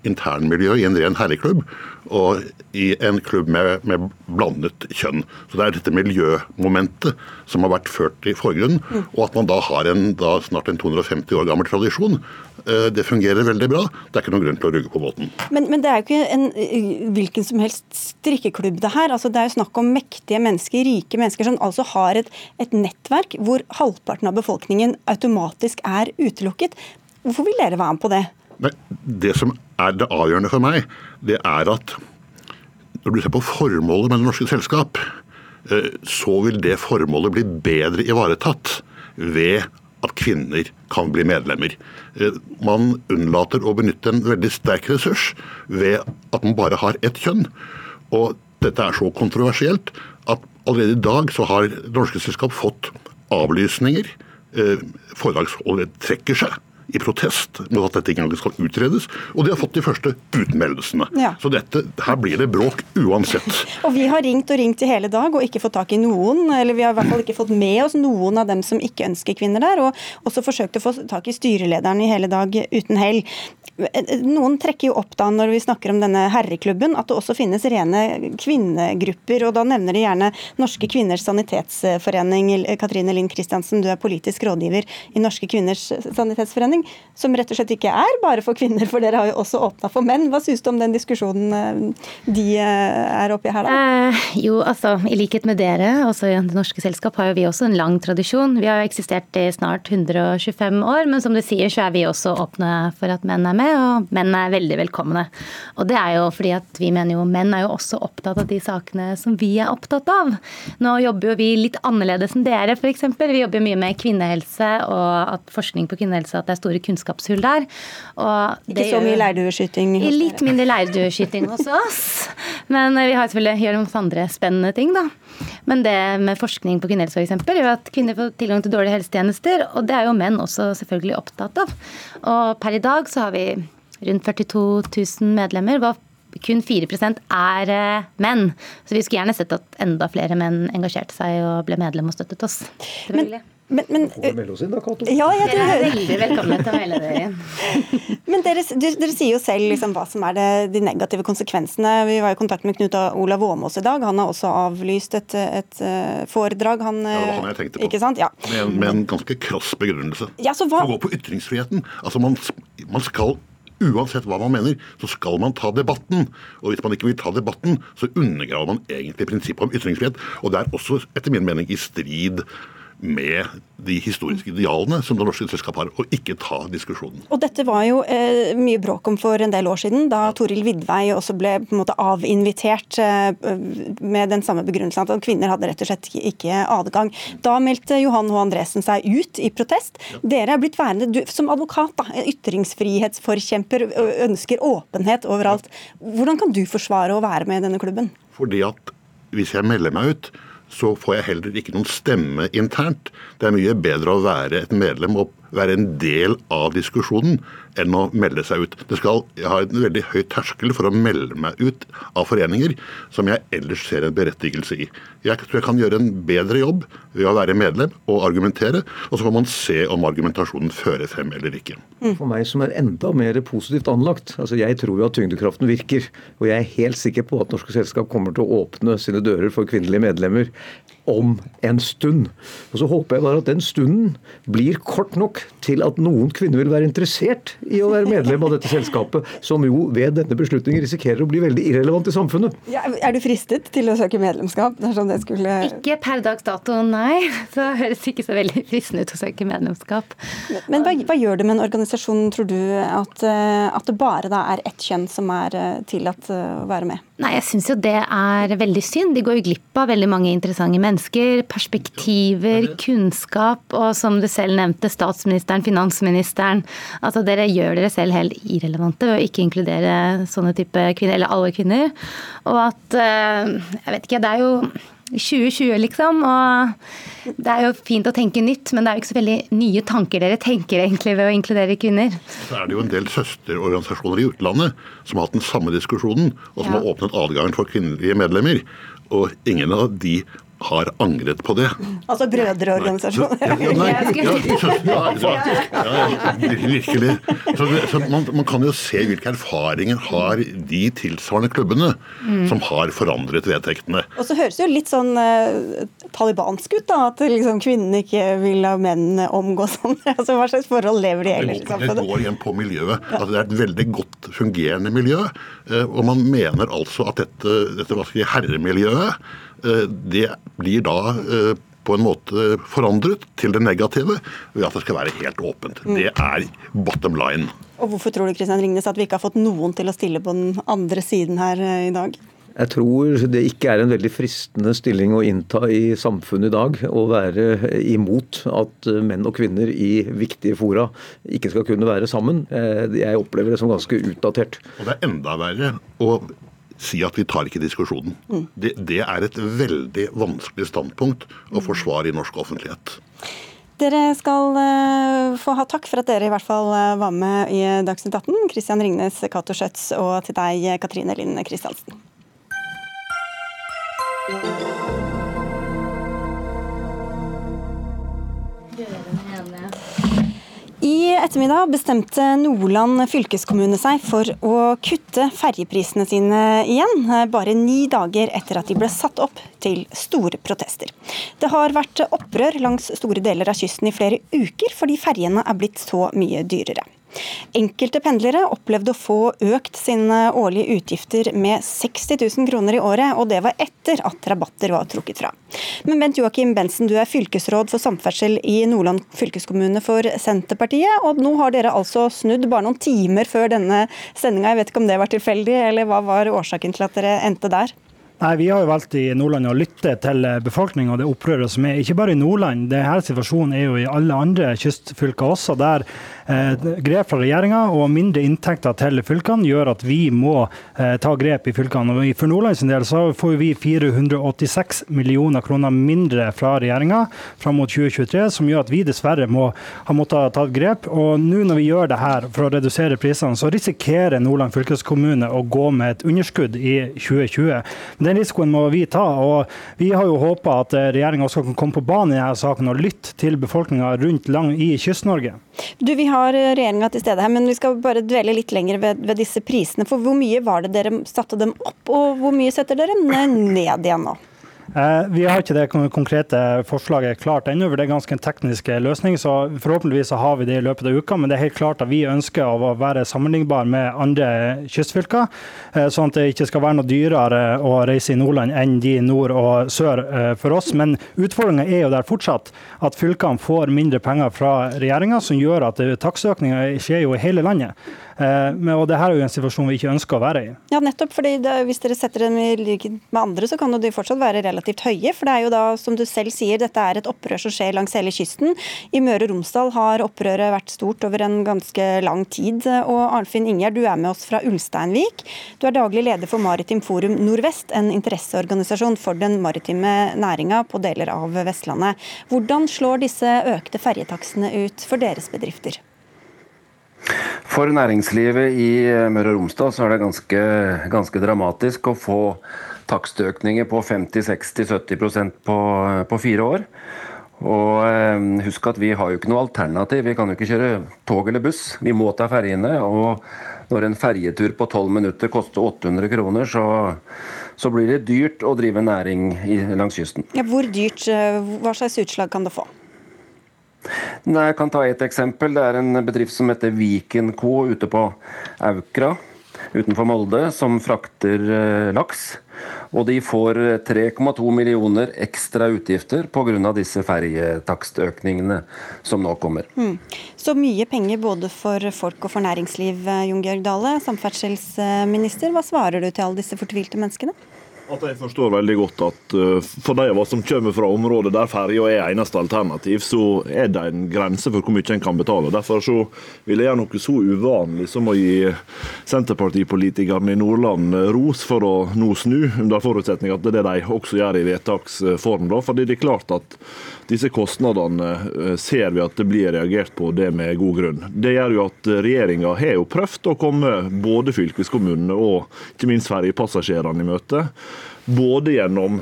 internmiljøet i en ren herreklubb og i en klubb med, med, blandet kjønn. Så Det er dette miljømomentet som har vært ført i forgrunnen. Og at man da har en da snart en 250 år gammel tradisjon Det fungerer veldig bra. Det er ikke noen grunn til å rugge på båten. Men, men det er jo ikke en eh, hvilken som helst strikkeklubb det her. Altså, det er jo snakk om mektige mennesker, rike mennesker, som altså har et, et nettverk hvor halvparten av befolkningen automatisk er utelukket. Hvorfor vil dere være med på det? Nei, det som er det avgjørende for meg, det er at når du ser på formålet med det norske selskap, eh, så vil det formålet bli bedre ivaretatt ved at kvinner kan bli medlemmer. Eh, Man unnlater å benytte en veldig sterk ressurs ved at man bare har ett kjønn. Og dette er så kontroversielt at allerede i dag så har norske selskap fått avlysninger. Eh, Foredragsholdet trekker seg i protest mot at dette ikke engang skal utredes. Og de har fått de første utmeldelsene. Ja. Så dette, her blir det bråk uansett. Og vi har ringt og ringt i hele dag og ikke fått tak i noen, eller vi har i hvert fall ikke fått med oss noen av dem som ikke ønsker kvinner der, og også forsøkt å få tak i styrelederen i hele dag uten hell. Noen trekker jo opp da når vi snakker om denne herreklubben, at det også finnes rene kvinnegrupper, og da nevner de gjerne Norske kvinners sanitetsforening. Katrine Lind Kristiansen, du er politisk rådgiver i Norske kvinners sanitetsforening, som rett og slett ikke er bare for kvinner, for dere har jo også åpna for menn. Hva syns du om den diskusjonen eh, de eh, er oppi her, da? Eh, jo, altså, I likhet med dere, også i Det Norske Selskap, har jo vi også en lang tradisjon. Vi har jo eksistert i snart 125 år, men som du sier, så er vi også åpne for at menn er med, og menn er veldig velkomne. Og det er jo fordi at vi mener jo menn er jo også opptatt av de sakene som vi er opptatt av. Nå jobber jo vi litt annerledes enn dere, f.eks. Vi jobber mye med kvinnehelse og at forskning på kvinnehelse, at det er store kunnskapshull der. Og Ikke så mye leirdueskyting? Litt mindre leirdueskyting hos oss. Men vi har selvfølgelig gjør noen andre spennende ting, da. Men det med forskning på kvinnehelse f.eks. gjør at kvinner får tilgang til dårlige helsetjenester, og det er jo menn også selvfølgelig opptatt av. Og per i dag så har vi rundt 42 000 medlemmer. hvor kun 4 er eh, menn. Så vi skulle gjerne sett at enda flere menn engasjerte seg og ble medlem og støttet oss. Men, men, men inn da, Kato? ja, jeg Dere er veldig velkomne til å melde dere inn. Men dere, dere, dere sier jo selv liksom hva som er det, de negative konsekvensene. Vi var i kontakt med Knut Olav Åmås i dag. Han har også avlyst et, et eh, foredrag. Han, Ja, det var han jeg tenkte på. Ikke sant? Ja. Med, en- med en ganske krass begrunnelse. Ja, så hva- For å gå på ytringsfriheten. Altså man, man skal Uansett hva man mener, så skal man ta debatten. Og hvis man ikke vil ta debatten, så undergraver man egentlig prinsippet om ytringsfrihet. Og det er også, etter min mening, i strid med de historiske idealene som det norske selskapet har, og ikke ta diskusjonen. Og dette var jo eh, mye bråk om for en del år siden, da Toril Vidvei også ble på en måte avinvitert eh, med den samme begrunnelsen at kvinner hadde rett og slett ikke adgang. Da meldte Johan H. Andresen seg ut i protest. Dere er blitt værende du, som advokat, da, ytringsfrihetsforkjemper, ønsker åpenhet overalt. Hvordan kan du forsvare å være med i denne klubben? Fordi at hvis jeg melder meg ut, så får jeg heller ikke noen stemme internt. Det er mye bedre å være et medlem og være en del av diskusjonen enn å melde seg ut. Det skal, jeg har en veldig høy terskel for å melde meg ut av foreninger som jeg ellers ser en berettigelse i. Jeg tror jeg kan gjøre en bedre jobb ved å være medlem og argumentere, og så får man se om argumentasjonen fører frem eller ikke. For meg som er enda mer positivt anlagt. altså Jeg tror jo at tyngdekraften virker. Og jeg er helt sikker på at norske selskap kommer til å åpne sine dører for kvinnelige medlemmer om en stund. Og så håper jeg bare at den stunden blir kort nok til at noen kvinner vil være interessert i å være medlem av dette selskapet, som jo ved denne beslutningen risikerer å bli veldig irrelevant i samfunnet. Ja, er du fristet til å søke medlemskap dersom det skulle Ikke per dags dato, nei. Så høres ikke så veldig fristende ut å søke medlemskap. Men hva, hva gjør det med en organisasjon, tror du, at, eh, at det bare da er ett kjønn som er eh, tillatt eh, å være med? Nei, jeg syns jo det er veldig synd. De går jo glipp av veldig mange interessante mennesker. Perspektiver, kunnskap, og som du selv nevnte, statsministeren, finansministeren. Altså dere gjør dere selv helt irrelevante ved å ikke inkludere sånne type kvinner, eller alle kvinner. Og at eh, Jeg vet ikke, det er jo 2020, liksom. Og det er jo fint å tenke nytt, men det er jo ikke så veldig nye tanker dere tenker egentlig ved å inkludere kvinner. Så er det jo en del søsterorganisasjoner i utlandet som har hatt den samme diskusjonen, og som Ja. har åpnet adgangen for kvinnelige medlemmer. Og ingen av de har angret på det. Altså brødreorganisasjoner? Ja, ja, nei, ja, ja, ja, ja, virkelig. Så, så man, man kan jo se hvilke erfaringer har de tilsvarende klubbene som har forandret vedtektene. Og så høres det jo litt sånn eh, talibansk ut, da. At liksom, kvinnene ikke vil la mennene omgå sånn. Altså, hva slags forhold lever de ellers i går, det går igjen på miljøet. Altså, det er et veldig godt fungerende miljø. eh, Og man mener altså at dette, dette hva skal jeg, si, herremiljøet det blir da eh, på en måte forandret til det negative ved at det skal være helt åpent. Mm. Det er bottom line. Og hvorfor tror du Kristian Ringnes, at vi ikke har fått noen til å stille på den andre siden her eh, i dag? Jeg tror det ikke er en veldig fristende stilling å innta i samfunnet i dag. Å være imot at menn og kvinner i viktige fora ikke skal kunne være sammen. Eh, Jeg opplever det som ganske utdatert. Og det er enda verre å si at vi tar ikke diskusjonen. Det, det er et veldig vanskelig standpunkt å forsvare i norsk offentlighet. Dere skal eh, få ha takk for at dere i hvert fall eh, var med i Dagsnytt 18. Kristian Ringnes, Cato Schjøtz og til deg, Katrine Linn Kristiansen. I ettermiddag bestemte Nordland fylkeskommune seg for å kutte ferjeprisene sine igjen, eh, bare ni dager etter at de ble satt opp til store protester. Det har vært opprør langs store deler av kysten i flere uker fordi ferjene er blitt så mye dyrere. Enkelte pendlere opplevde å få økt sine årlige utgifter med 60 000 kroner i året, og det var etter at rabatter var trukket fra. Men Bent Joakim Bensen, du er fylkesråd for samferdsel i Nordland fylkeskommune for Senterpartiet, og nå har dere altså snudd bare noen timer før denne sendinga. Jeg vet ikke om det var tilfeldig, eller hva var årsaken til at dere endte der? Nei, Vi har jo valgt i Nordland å lytte til befolkninga og det opprøret som er. Ikke bare i Nordland, denne situasjonen er jo i alle andre kystfylker også. Der eh, grep fra regjeringa og mindre inntekter til fylkene gjør at vi må eh, ta grep i fylkene. Og For Nordlands del så får vi 486 millioner kroner mindre fra regjeringa fram mot 2023, som gjør at vi dessverre må ha måttet ta grep. Og nå når vi gjør det her for å redusere prisene, så risikerer Nordland fylkeskommune å gå med et underskudd i 2020. Den risikoen må vi ta. og Vi har jo håpa at regjeringa også kan komme på banen i denne saken og lytte til befolkninga rundt lang i Kyst-Norge. Du, Vi har regjeringa til stede her, men vi skal bare dvele litt lenger ved, ved disse prisene. For Hvor mye var det dere satte dem opp, og hvor mye setter dere ned igjen nå? Eh, Vi har ikke det konkrete forslaget klart ennå, for det er ganske en teknisk løsning. så Forhåpentligvis har vi det i løpet av uka, men det er helt klart at vi ønsker å være sammenlignbar med andre kystfylker. eh, Sånn at det ikke skal være noe dyrere å reise i Nordland enn de nord og sør eh, for oss. Men utfordringa er jo der fortsatt at fylkene får mindre penger fra regjeringa, som gjør at takstøkninga skjer jo i hele landet. Eh, men- Og det her er jo en situasjon vi ikke ønsker å være i. Ja, nettopp, fordi det, Hvis dere setter dem i likhet med andre, så kan de fortsatt være relativt høye. For det er jo da, som du selv sier, dette er et opprør som skjer langs hele kysten. I Møre og Romsdal har opprøret vært stort over en ganske lang tid. Og Arnfinn Ingjerd, du er med oss fra Ulsteinvik. Du er daglig leder for Maritim Forum Nordvest, en interesseorganisasjon for den maritime næringa på deler av Vestlandet. Hvordan slår disse økte ferjetakstene ut for deres bedrifter? For næringslivet i Møre og Romsdal så er det ganske, ganske dramatisk å få takstøkninger på 50-60-70 på, på fire år. Og eh, husk at vi har jo ikke noe alternativ. Vi kan jo ikke kjøre tog eller buss. Vi må ta ferjene. Og når en ferjetur på 12 minutter koster 800 kroner, så, så blir det dyrt å drive næring i, langs kysten. Ja, hvor dyrt, eh, hva slags utslag kan det få? Nei, Jeg kan ta et eksempel. Det er en bedrift som heter Viken Co. ute på Aukra utenfor Molde, som frakter eh, laks. Og de får 3,2 millioner ekstra utgifter pga. disse ferjetakstøkningene som nå kommer. Mm. Så mye penger både for folk og for næringsliv, eh, Jon Georg Dale, samferdselsminister. Hva svarer du til alle disse fortvilte menneskene? At jeg forstår veldig godt at uh, for de av oss som kommer fra områder der ferja er eneste alternativ, så er det en grense for hvor mye en kan betale. Derfor så vil jeg gjøre noe så uvanlig som å gi Senterpartipolitikerne i Nordland ros for å nå snu, under forutsetning at det er det de også gjør i vedtaksform. Fordi det er klart at disse kostnadene uh, ser vi at det blir reagert på, det med god grunn. Det gjør jo at regjeringa har jo prøvd å komme både fylkeskommunene og ikke minst ferjepassasjerene i møte både gjennom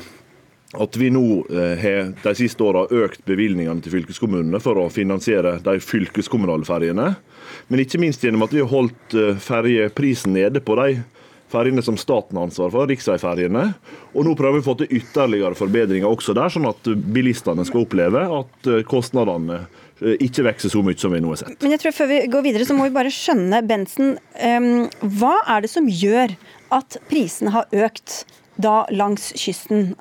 at vi nå eh, har de siste åra økt bevilgningene til fylkeskommunene for å finansiere de fylkeskommunale ferjene. Men ikke minst gjennom at vi har holdt eh, ferjeprisen nede på de ferjene som staten har ansvar for, riksveiferjene. Og nå prøver vi å få til ytterligere forbedringer også der, sånn at bilistene skal oppleve at eh, kostnadene ikke vokser så mye som vi nå har sett. Men jeg tror Før vi går videre, så må vi bare skjønne, Bensen. Um, hva er det som gjør at prisene har økt da langs kysten?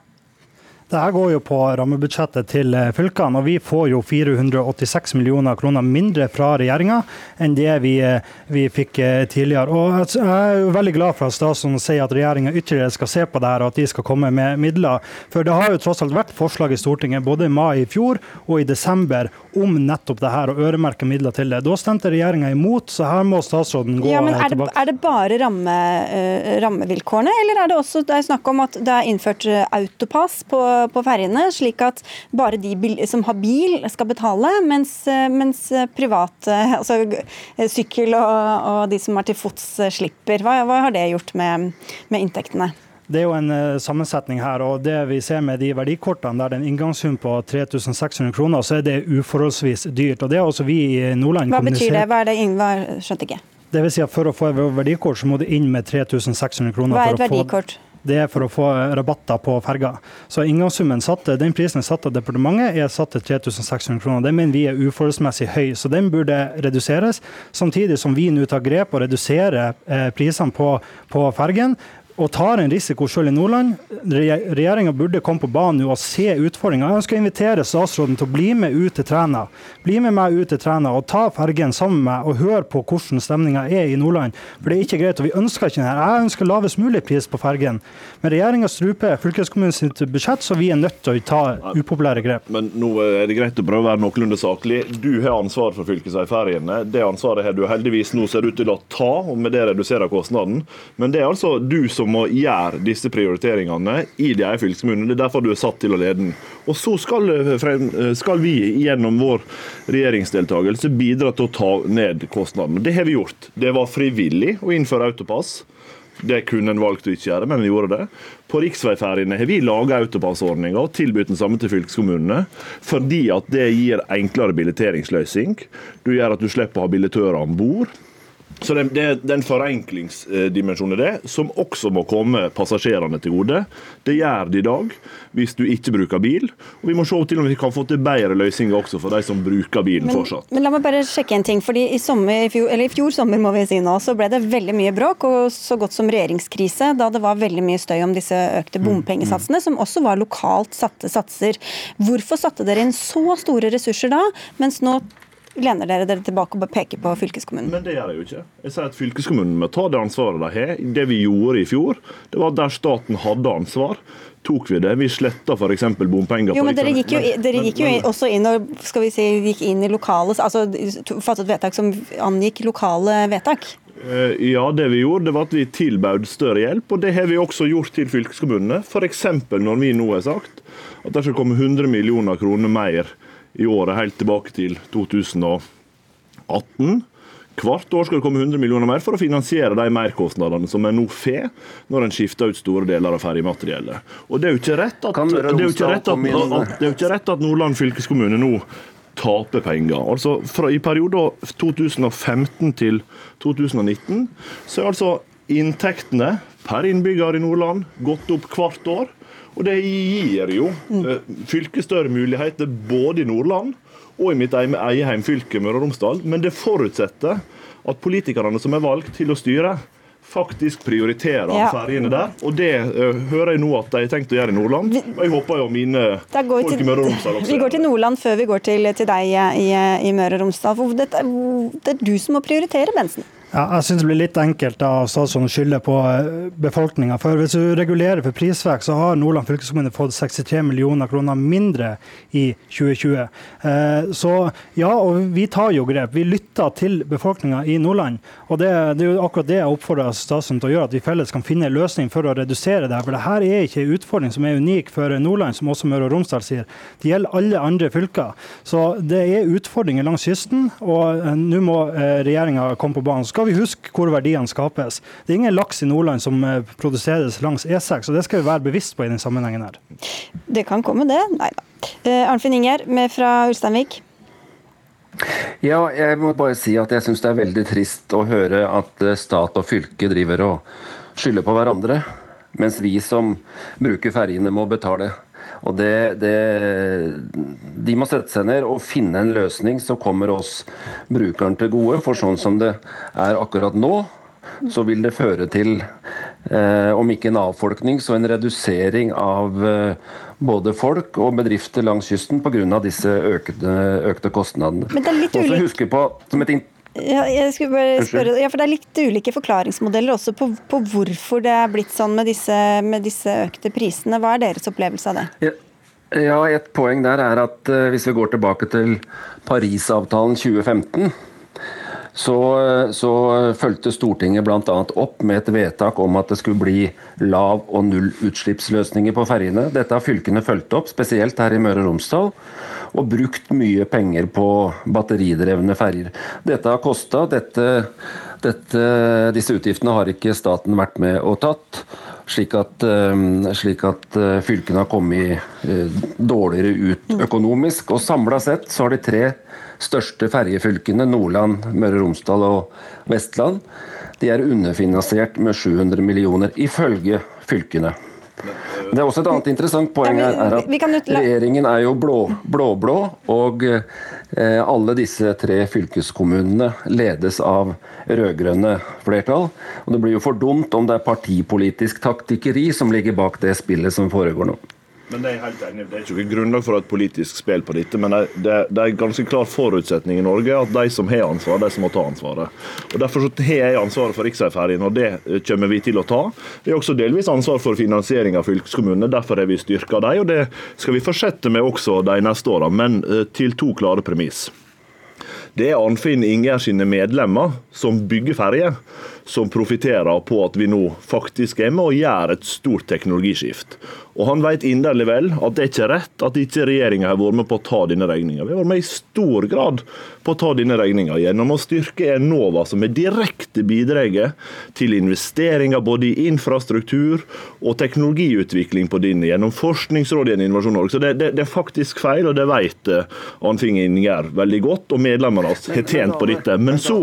Det her går jo på rammebudsjettet til eh, fylkene, og vi får jo 486 millioner kroner mindre fra regjeringa enn det vi, eh, vi, fikk eh, tidligere. Og Jeg er jo veldig glad for at statsråden sier at regjeringa ytterligere skal se på det her, og at de skal komme med midler. For det har jo tross alt vært forslag i Stortinget både i mai i fjor og i desember om nettopp det her, og øremerke midler til det. Da stemte regjeringa imot, så her må statsråden gå ja, men er tilbake. Er det bare ramme, rammevilkårene, eller er det også det er snakk om at det er innført autopass på på ferjene, slik at bare de som har bil skal betale, mens, mens private, altså sykkel og, og, de som er til fots slipper. Hva, hva har det gjort med, med inntektene? Det er jo en uh, sammensetning her. og Det vi ser med de verdikortene der det er en inngangssum på 3600 kroner, så er det uforholdsvis dyrt. og det er også vi i Nordland Hva betyr det? Hva er det? Ingvar skjønte ikke. Det vil si at For å få verdikort, så må du inn med 3600 kroner. Hva er et verdikort? Det er for å få rabatter på ferga. Så inngangssummen satt, den prisen er satt av departementet, er satt til 3600 kroner. Det mener vi er uforholdsmessig høy, så den burde reduseres. Samtidig som vi nå tar grep og reduserer eh, prisene på, på fergen og tar en risiko selv i Nordland. Regjeringa burde komme på banen og se utfordringa. Jeg ønsker å invitere statsråden til å bli med ut til Træna. Bli med meg ut til Træna og ta fergen sammen med meg og høre på hvordan stemninga er i Nordland. For det er ikke greit, og vi ønsker ikke det her. Jeg ønsker lavest mulig pris på fergen. Men regjeringa struper fylkeskommunens budsjett, så vi er nødt til å ta upopulære grep. Men nå er det greit å prøve å være noenlunde saklig. Du har ansvar for fylkesveiferjene. Det ansvaret har du heldigvis nå ser ut til å ta, og med det redusere kostnaden. Men det er altså du som som må gjøre disse prioriteringene i de egen fylkeskommunene. Det er derfor du er satt til å lede den. Og så skal, eh, skal vi gjennom vår regjeringsdeltakelse bidra til å ta ned kostnadene. Det har vi gjort. Det var frivillig å innføre autopass. Det kunne en valgt å ikke gjøre, men vi gjorde det. På riksveiferjene har vi laga autopassordninga og tilbudt den samme til fylkeskommunene, fordi at det gir enklere billetteringsløsning. Du gjør at du slipper å ha billettører om bord. Så det, det, det er en forenklingsdimensjon i det, som også må komme passasjerene til gode. Det gjør det i dag, hvis du ikke bruker bil. Og Vi må se til om vi kan få til bedre løsninger også for de som bruker bilen men, fortsatt. Men la meg bare sjekke en ting. fordi i, sommer, i, fjor, i, fjor, sommer må vi si nå, så ble det veldig mye bråk, og så godt som regjeringskrise, da det var veldig mye støy om disse økte mm, bompengesatsene, som også var lokalt satte satser. Hvorfor satte dere inn så store ressurser da, mens nå lener dere dere tilbake og peker på fylkeskommunen? Men det gjør jeg jo ikke. Jeg sier at fylkeskommunen må ta det ansvaret de har. Det vi gjorde i fjor, det var der staten hadde ansvar tok vi det. Vi sletta f.eks. bompenger. Jo, men Dere gikk jo, dere gikk jo også inn og skal vi si, gikk inn i lokale, altså fattet vedtak som angikk lokale vedtak? Eh, ja, det vi gjorde, det var at vi tilbød større hjelp, og det har vi også gjort til fylkeskommunene. F.eks. når vi nå har sagt at det skal komme 100 millioner kroner mer i året helt tilbake til 2018. Hvert år skal det komme 100 millioner mer for å finansiere de merkostnadene som en nå får når en skifter ut store deler av ferjemateriellet. Og det er jo ikke rett at, det ikke rett at, at, ikke rett at Nordland fylkeskommune nå taper penger. Altså fra, I perioden 2015 til 2019 så er altså inntektene per innbygger i Nordland gått opp hvert år. Og det gir jo eh, fylket større muligheter både i Nordland og i mitt eget fylke, Møre og Romsdal. Men det forutsetter at politikerne som er valgt til å styre, faktisk prioriterer ja. ferjene der. Og det uh, hører jeg nå at de har tenkt å gjøre i Nordland. Og jeg håper jo mine folk i Møre og Romsdal også Vi går til Nordland før vi går til, til deg i, i Møre og Romsdal. Det, det er du som må prioritere, Bensen. Ja, jeg synes det blir litt enkelt av statsråden å skylde på eh, befolkninga. For hvis du regulerer for prisvekst, så har Nordland fylkeskommune fått 63 millioner kroner mindre i 2020. Eh, så ja, og vi tar jo grep. Vi lytter til befolkninga i Nordland. Og det, det, er jo akkurat det jeg oppfordrer statsråden til å gjøre, at vi felles kan finne en løsning for å redusere det. For det her er ikke en utfordring som er unik for Nordland, som også Møre og Romsdal sier. Det gjelder alle andre fylker. Så det er utfordringer langs kysten, og eh, nå må regjeringa komme på banen. Skal skal vi huske hvor verdiene skapes. Det er ingen laks i Nordland som eh, produseres langs E6, og det skal vi være bevisst på i den sammenhengen her. Det kan komme, det. Nei da. Eh, Arnfinn Inger med fra Ulsteinvik. Ja, jeg må bare si at jeg syns det er veldig trist å høre at eh, stat og fylke driver og skylder på hverandre, mens vi som bruker ferjene må betale. Og det, det, de må sette seg ned og finne en løsning som kommer oss brukeren til gode. For sånn som det er akkurat nå, så vil det føre til, eh, om ikke en avfolkning, så en redusering av eh, både folk og bedrifter langs kysten pga. disse økte, økte kostnadene. Men det er litt Også ulikt. huske på, som et Ja, jeg skulle bare spørre, ja, for Det er litt ulike forklaringsmodeller også på, på hvorfor det er blitt sånn med disse, med disse økte prisene. Hva er deres opplevelse av det? Ja, ja, et poeng der er at eh, hvis vi går tilbake til Parisavtalen 2015, så, eh, så fulgte Stortinget bl.a. opp med et vedtak om at det skulle bli lav- og nullutslippsløsninger på ferjene. Dette har fylkene fulgt opp, spesielt her i Møre og Romsdal. Og brukt mye penger på batteridrevne ferjer. Dette har kosta. Dette, dette, disse utgiftene har ikke staten vært med og tatt. Slik at, eh, slik at eh, fylkene har kommet eh, dårligere ut økonomisk. Og samla sett så har de tre største ferjefylkene, Nordland, Møre og Romsdal og Vestland, de er underfinansiert med 700 millioner, ifølge fylkene. Det er også et annet interessant poeng her, er at regjeringen er jo blå- blå-blå, og eh, alle disse tre fylkeskommunene ledes av rød-grønne flertall. Og det blir jo for dumt om det er partipolitisk taktikkeri som ligger bak det spillet som foregår nå. Men Det er helt enig. Det er ikke grunnlag for et politisk spill på dette, men det, er en ganske klar forutsetning i Norge at de som har ansvar, de som må ta ansvaret. Og Derfor så har jeg ansvaret for riksveiferjen, og det kommer vi til å ta. Vi har også delvis ansvar for finansiering av fylkeskommunene, derfor har vi styrka dem, og det skal vi fortsette med også de neste åra, men eh, til to klare premiss. Det er Arnfinn Inger sine medlemmer som bygger ferjer, som profitterer på at vi nå faktisk er med og gjør et stort teknologiskift. Og Han vet inderlig vel at det er ikke rett at ikke regjeringa har vært med på å ta denne regninga. Vi har vært med i stor grad på å ta denne regninga gjennom å styrke Enova, som er direkte bidraget til investeringer både i infrastruktur og teknologiutvikling på denne, gjennom Forskningsrådet i Innovasjon Norge. Så det, det, det er faktisk feil, og det vet Anfing Ingjerd veldig godt, og medlemmene hans har tjent på dette. Men så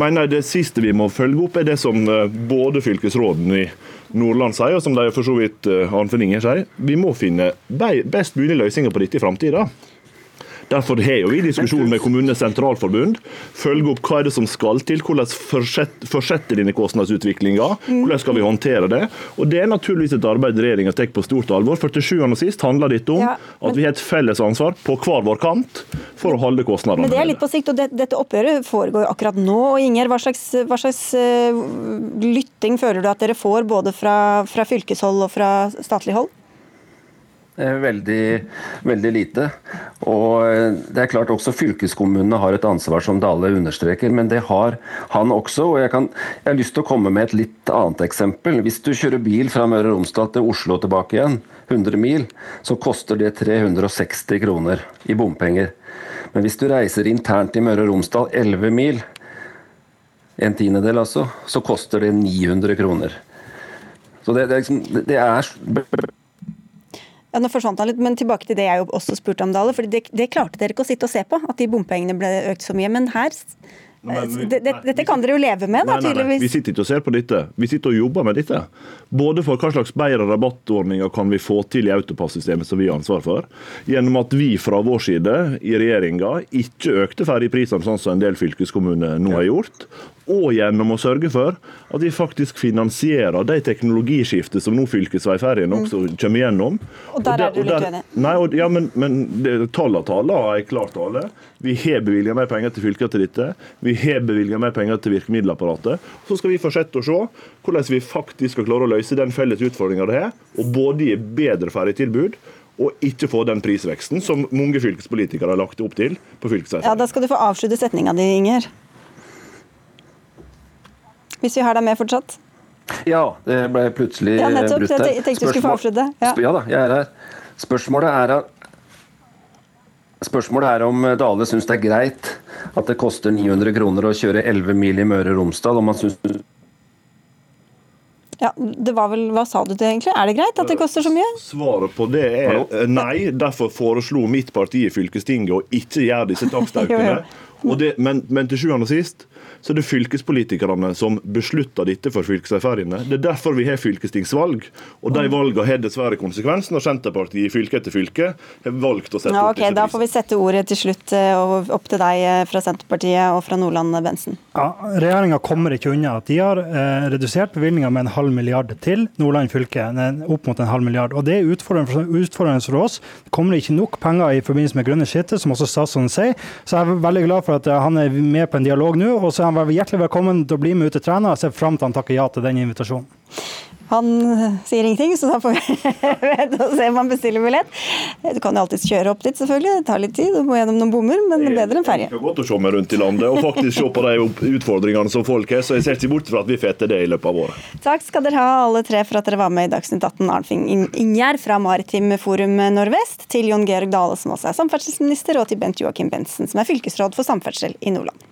mener jeg det siste vi må følge opp, er det som eh, både fylkesråden i Nordland sier, og som de for så vidt eh, Arnfinn Inger sier. Vi må finne best mulig løsninger på dette i framtida. Derfor har jo vi diskusjon med Kommunenes sentralforbund. Følge opp hva er det som skal til, hvordan fortsett- fortsetter denne kostnadsutviklinga, hvordan skal vi håndtere det. Og Det er naturligvis et arbeid regjeringa tar på stort alvor. For til sjuende og sist handler dette om Ja, at vi har et felles ansvar på hver vår kant for å holde kostnadene Men det er litt på sikt, og det, dette oppgjøret foregår akkurat nå. og Inger, hva slags, hva slags eh, lytting føler du at dere får både fra, fra fylkeshold og fra statlig hold? Eh, Veldig, veldig lite. Og eh, det er klart også fylkeskommunene har et ansvar, som Dale understreker, men det har han også. og jeg, kan, jeg har lyst til å komme med et litt annet eksempel. Hvis du kjører bil fra Møre og Romsdal til Oslo og tilbake igjen, 100 mil, så koster det 360 kroner i bompenger. Men hvis du reiser internt i Møre og Romsdal 11 mil, en tiendedel altså, så koster det 900 kroner. Så det, det, er liksom, det er Ja, nå forsvant han litt, men tilbake til det jeg jo også spurte om, Dale. for det, det klarte dere ikke å sitte og se på, at de bompengene ble økt så mye. Men her Men vi- det, Dette kan dere jo leve med, da, tydeligvis. nei, nei. Vi sitter ikke og ser på dette. Vi sitter og jobber med dette. Både for hva slags bedre rabattordninger kan vi få til i autopassystemet som vi har ansvar for, gjennom at vi fra vår side i regjeringa ikke økte ferjeprisene sånn som en del fylkeskommuner nå har gjort, og gjennom å sørge for at vi faktisk finansierer de teknologiskiftet som nå fylkesveiferjene også kommer gjennom. Mm. Og der er du litt uenig? Nei, og, ja, men, men tallene taler er klart tale. Vi har bevilget mer penger til fylkene til dette. Vi har bevilget mer penger til virkemiddelapparatet. Så skal vi fortsette å se hvordan vi faktisk skal klare å løse den felles utfordringa det har, og både gi bedre ferjetilbud og ikke få den prisveksten som mange fylkespolitikere har lagt opp til på fylkesveier. Ja, Da skal du få avslutte setninga di, Inger. Hvis vi har deg med fortsatt. Ja, det ble plutselig Ja, nettopp. brutt Jeg tenkte- Spørsmål... du skulle få avslutte. Ja. Ja da, jeg er her. Spørsmålet er, at- spørsmålet er om Dale syns det er greit at det koster 900 kroner å kjøre 11 mil i Møre og Romsdal. om han syns Ja, det var vel, Hva sa du til egentlig? Er det greit at det koster så mye? Svaret på det er eh, nei. Derfor foreslo mitt parti i fylkestinget å ikke gjøre disse takstøkene. Men, men til sjuende og sist så er det fylkespolitikerne som beslutter dette for fylkesferjene. Det er derfor vi har fylkestingsvalg. Og de valgene har dessverre konsekvens når Senterpartiet i fylke etter fylke har valgt å sette Ja, opp disse prisene. Da får vi sette ordet til slutt eh, opp til deg eh, fra Senterpartiet og fra Nordland, Bensen. Ja, Regjeringa kommer ikke unna at de har eh, redusert bevilgninga med en halv milliard til Nordland fylke. Opp mot en halv milliard. Og Det er utfordrende for, utfordrende for oss. Det kommer ikke nok penger i forbindelse med grønne skiftet, som også statsråden sier. Så jeg er veldig glad for at eh, han er med på en dialog nå. Og så er han vel hjertelig velkommen til å bli med ut til Og Jeg ser fram til han takker ja til den invitasjonen. Han eh, sier ingenting, så da får vi vente og se om han bestiller billett. Du kan jo alltids kjøre opp dit, selvfølgelig. Det tar litt tid, du må gjennom noen bommer, men bedre enn ferje. Det er godt å se meg rundt i landet og faktisk se på de utfordringene som folk har. Så jeg ser ikke bort fra at vi får til det i løpet av året. Takk skal dere ha alle tre for at dere var med i Dagsnytt 18. Arnfinn Ingjerd fra Maritim Forum Nordvest, til Jon Georg Dale, som også er samferdselsminister, og til Bent Joakim Bensen, som er fylkesråd for samferdsel i Nordland.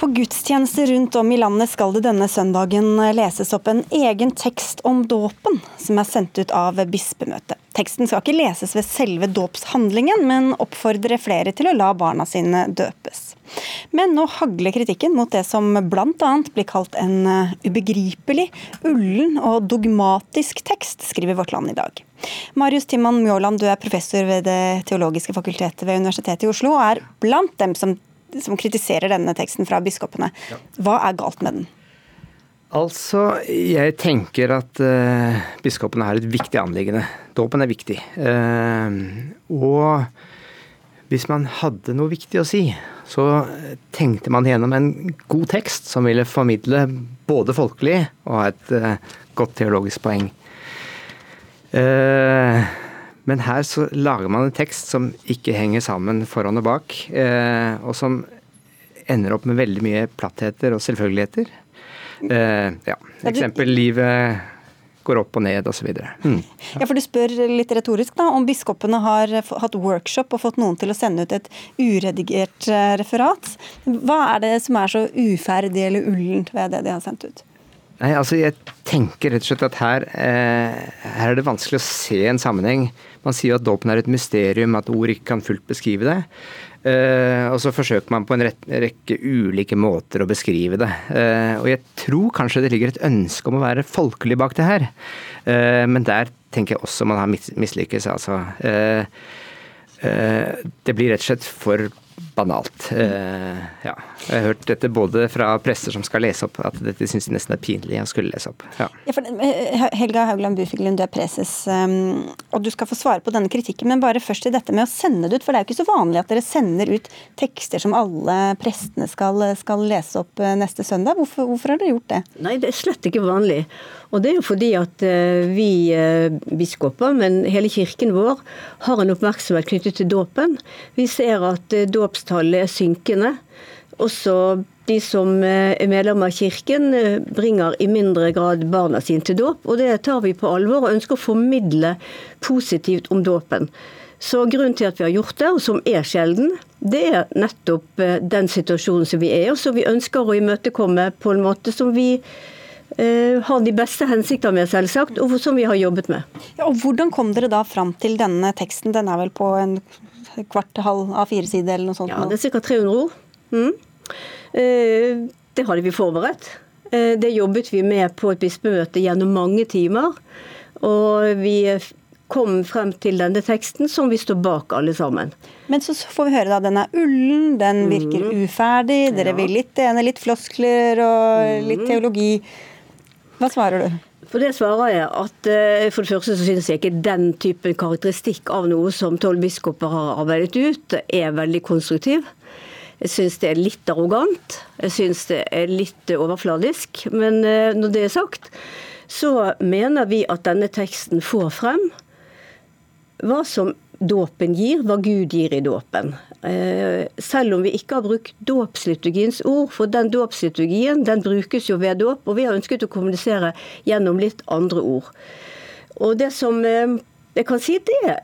På gudstjenester rundt om i landet skal det denne søndagen leses opp en egen tekst om dåpen, som er sendt ut av bispemøtet. Teksten skal ikke leses ved selve dåpshandlingen, men oppfordre flere til å la barna sine døpes. Men nå hagler kritikken mot det som bl.a. blir kalt en eh, ubegripelig, ullen og dogmatisk tekst, skriver Vårt Land i dag. Marius Timman Mjåland, du er professor ved Det teologiske fakultetet ved Universitetet i Oslo, og er blant dem som, som kritiserer denne teksten fra biskopene. Hva er galt med den? Altså, jeg tenker at uh, biskopene har et viktig anliggende. Dåpen er viktig. Uh, og hvis man hadde noe viktig å si, så tenkte man gjennom en god tekst som ville formidle både folkelig og et uh, godt teologisk poeng. Eh, men her så lager man en tekst som ikke henger sammen foran og bak, eh, og som ender opp med veldig mye plattheter og selvfølgeligheter. Eh, ja, eksempel livet går opp og ned osv. Mm. Ja, for Du spør litt retorisk da, om biskopene har hatt workshop og fått noen til å sende ut et uredigert eh, referat. Hva er det som er så uferdig eller ullent ved det de har sendt ut? Nei, altså jeg tenker rett og slett at her, eh, her er det vanskelig å se en sammenheng. Man sier at dåpen er et mysterium, at ord ikke kan fullt beskrive det. Uh, og så forsøker man på en rekke ulike måter å beskrive det. Uh, og jeg tror kanskje det ligger et ønske om å være folkelig bak det her. Uh, men der tenker jeg også man har mis mislykkes, altså. Det blir rett og slett for banalt. Eh, ja. Jeg har hørt dette både fra prester som skal lese opp, at dette syns de nesten er pinlig å skulle lese opp. Ja. Ja, for, eh, Helga Haugland Bufiglund, du er preses, um, og du skal få svare på denne kritikken. Men bare først til dette med å sende det ut, for det er jo ikke så vanlig at dere sender ut tekster som alle prestene skal, skal lese opp eh, neste søndag. Hvorfor, hvorfor har dere gjort det? Nei, det er slett ikke vanlig. Og det er jo fordi at eh, vi biskoper, men hele kirken vår, har en oppmerksomhet knyttet til dåpen. Vi ser at eh, dåpstallet er synkende. Også de som eh, er medlemmer av kirken, eh, bringer i mindre grad barna sine til dåp. Og det tar vi på alvor og ønsker å formidle positivt om dåpen. Så grunnen til at vi har gjort det, og som er sjelden, det er nettopp eh, den situasjonen som vi er i, og som vi ønsker å imøtekomme på en måte som vi eh, har de beste hensikter med, selvsagt, og som vi har jobbet med. Ja, og Hvordan kom dere da fram til denne teksten? Den er vel på en kvart halv av fire side eller noe sånt? Ja, det er ca. 300 ord. Mm. Eh, Det hadde vi forberedt. Eh, Det jobbet vi med på et bispemøte gjennom mange timer. Og vi kom frem til denne teksten som vi står bak alle sammen. Men så får vi høre da, den er ullen, den virker uferdig, dere vil litt det ene, litt floskler og litt teologi. Hva svarer du? For det svarer jeg at eh, for det første så synes jeg ikke den typen karakteristikk av noe som tolv biskoper har arbeidet ut, er veldig konstruktiv. Jeg syns det er litt arrogant. Jeg syns det er litt overfladisk. Men eh, når det er sagt, så mener vi at denne teksten får frem hva som dåpen gir, hva Gud gir i dåpen. Eh, selv om vi ikke har brukt dåpsliturgiens ord, for den dåpsliturgien den brukes jo ved dåp, og vi har ønsket å kommunisere gjennom litt andre ord. Og det som eh, jeg kan si, det er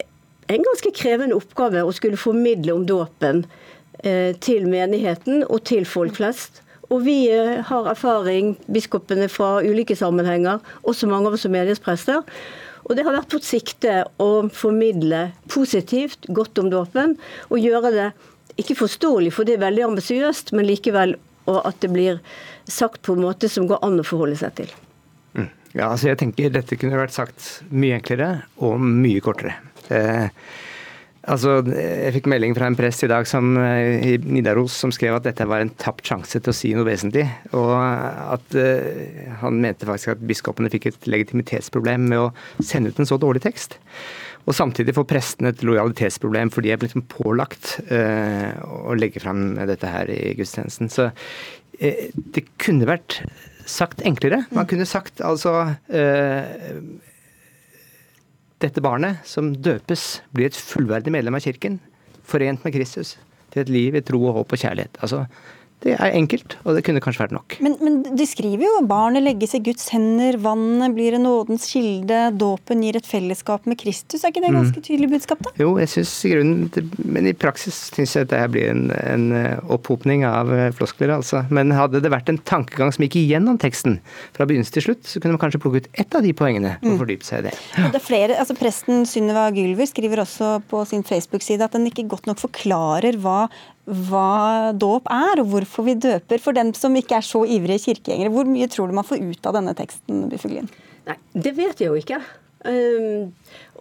en ganske krevende oppgave å skulle formidle om dåpen eh, til menigheten og til folk flest. Og vi har erfaring, biskopene fra ulike sammenhenger, også mange av oss som menighetsprester. Og det har vært vårt sikte å formidle positivt, godt om dåpen, og gjøre det ikke forståelig, for det er veldig ambisiøst, men likevel at det blir sagt på en måte som går an å forholde seg til. Mm. Ja, altså jeg tenker Dette kunne vært sagt mye enklere og mye kortere. Eh, Altså, Jeg fikk melding fra en prest i dag som, eh, i Nidaros som skrev at dette var en tapt sjanse til å si noe vesentlig. Og at uh, han mente faktisk at biskopene fikk et legitimitetsproblem med å sende ut en så dårlig tekst. Og samtidig får prestene et lojalitetsproblem, for de er liksom pålagt uh, å legge fram dette her i gudstjenesten. Så uh, det kunne vært sagt enklere. Man kunne sagt altså dette barnet, som døpes, blir et fullverdig medlem av kirken, forent med Kristus, til et liv i tro og håp og kjærlighet. Altså, det er enkelt, og det kunne kanskje vært nok. Men, men de skriver jo barnet legges i Guds hender, vannet blir en nådens kilde, dåpen gir et fellesskap med Kristus. Er ikke det ganske mm. tydelig budskap, da? Jo, jeg synes i grunnen, men i praksis syns jeg at dette blir en, en eh, opphopning av eh, floskler, altså. Men hadde det vært en tankegang som gikk igjennom teksten fra begynnelse til slutt, så kunne man kanskje plukke ut ett av de poengene og mm. fordype seg i det. Ja. det er flere, altså Presten Synnøva Gylver skriver også på sin Facebook-side at den ikke godt nok forklarer hva hva dåp er, og hvorfor vi døper. For dem som ikke er så ivrige kirkegjengere, hvor mye tror du man får ut av denne teksten? Bifuglin? Nei, Det vet jeg jo ikke. Um,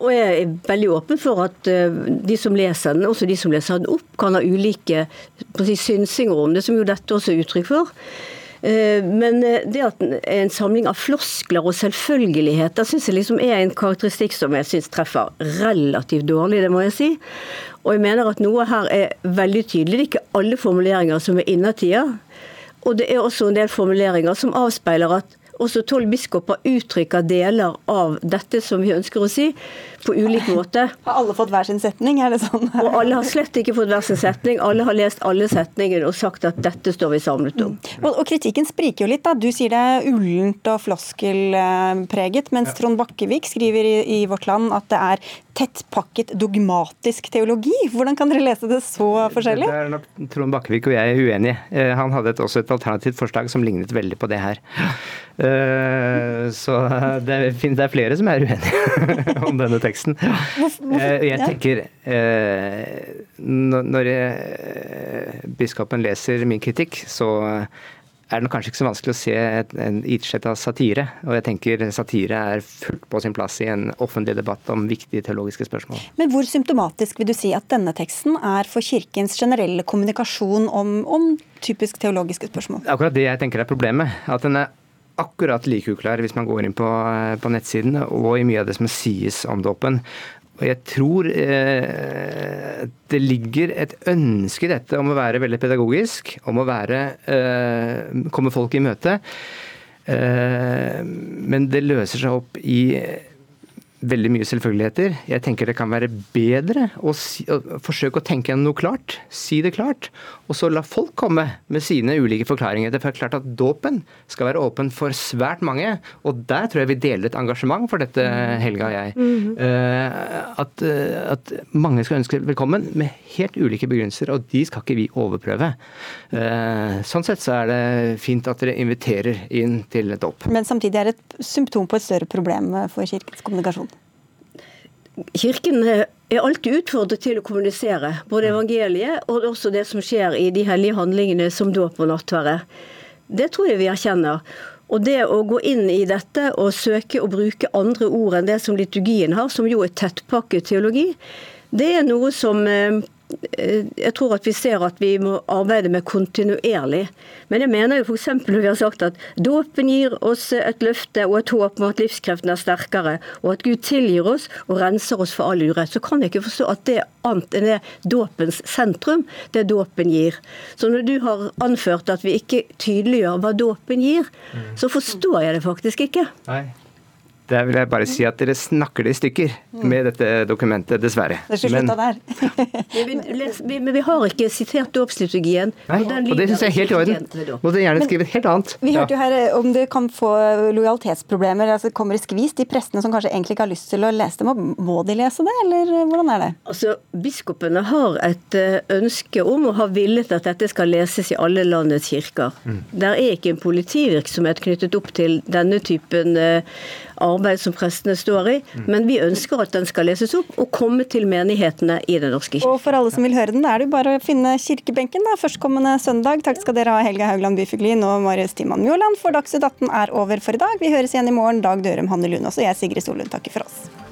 og jeg er veldig åpen for at uh, de som leser den, også de som leser den opp, kan ha ulike si, synsinger om det, som jo dette også er uttrykk for. Uh, men uh, det at en samling av floskler og selvfølgeligheter, syns jeg liksom er en karakteristikk som jeg syns treffer relativt dårlig, det må jeg si. Og jeg mener at noe her er veldig tydelig. Det er ikke alle formuleringer som er innertida. Og det er også en del formuleringer som avspeiler at også tolv biskoper uttrykker deler av dette som vi ønsker å si på ulik måte. Har alle fått hver sin setning? er det sånn? Og alle har slett ikke fått hver sin setning. Alle har lest alle setningene og sagt at dette står vi samlet om. Mm. Og, kritikken spriker jo litt. da. Du sier det er ullent og floskelpreget, mens ja. Trond Bakkevik skriver i, i Vårt Land at det er tettpakket dogmatisk teologi. Hvordan kan dere lese det så forskjellig? Det er nok Trond Bakkevik og jeg er uenige. Eh, han hadde et, også et alternativt forslag som lignet veldig på det her. Eh, så det er flere som er uenige om denne teksten. Eh, jeg tenker eh, Når biskopen leser min kritikk, så er det kanskje ikke så vanskelig å se en itslett av satire. Og jeg tenker satire er fullt på sin plass i en offentlig debatt om viktige teologiske spørsmål. Men hvor symptomatisk vil du si at denne teksten er for Kirkens generelle kommunikasjon om, om typisk teologiske spørsmål? Akkurat det jeg tenker er problemet. At den er akkurat like uklar hvis man går inn på, eh, på nettsiden og i mye av det som sies om dåpen. Og jeg tror eh, det ligger et ønske i dette om å være veldig pedagogisk, om å være, eh, komme folk i møte. Eh, men det løser seg opp i veldig mye selvfølgeligheter. Jeg tenker det kan være bedre å, si, å forsøke å tenke noe klart. Si det klart. Og så la folk komme med sine ulike forklaringer. Det er klart at Dåpen skal være åpen for svært mange, og der tror jeg vi deler et engasjement for dette, Helga og jeg. Mm -hmm. at, uh, at, mange skal ønske velkommen med helt ulike begrunnelser, og de skal ikke vi overprøve. Uh, sånn sett så er det fint at dere inviterer inn til dåp. Men samtidig er det et symptom på et større problem for Kirkens kommunikasjon? Kirken er alltid utfordret til å kommunisere, både evangeliet og også det som skjer i de hellige handlingene som dåp og nattvære. Det tror jeg vi erkjenner. Og det å gå inn i dette og søke å bruke andre ord enn det som liturgien har, som jo er tettpakket teologi, det er noe som Eh, jeg tror at vi ser at vi må arbeide med kontinuerlig. Men jeg mener jo f.eks. når vi har sagt at dåpen gir oss et løfte og et håp om at livskreften er sterkere, og at Gud tilgir oss og renser oss for all urett, så kan jeg ikke forstå at det er annet enn det dåpens sentrum, det dåpen gir. Så når du har anført at vi ikke tydeliggjør hva dåpen gir, mm. så forstår jeg det faktisk ikke. Nei. Der vil jeg bare si at dere snakker det i stykker med dette dokumentet, dessverre. Det er men, der. men, vi, men vi har ikke sitert dåpsliturgien. Nei, og det syns jeg er helt i orden. Må dere gjerne skrive et helt annet. Vi hørte jo her eh, om det kan få lojalitetsproblemer, altså kommer i skvis. De prestene som kanskje egentlig ikke har lyst til å lese dem, må de lese det, eller eh, hvordan er det? Altså, Biskopene har et eh, ønske om og har villet at dette skal leses i alle landets kirker. Mm. Der er ikke en politivirksomhet knyttet opp til denne typen arbeid som prestene står i, men vi ønsker at den skal leses opp og komme til menighetene i Den norske kirke. Og for alle som vil høre den, er det jo bare å finne kirkebenken da, førstkommende søndag. Takk skal dere ha, Helga Haugland Byfuglin og Marius Timan Mjåland, for Dagsnytt 18 er over for i dag. Vi høres igjen i morgen. Dag Dørum, Hanne Lunås og jeg, Sigrid Solund, takker for oss.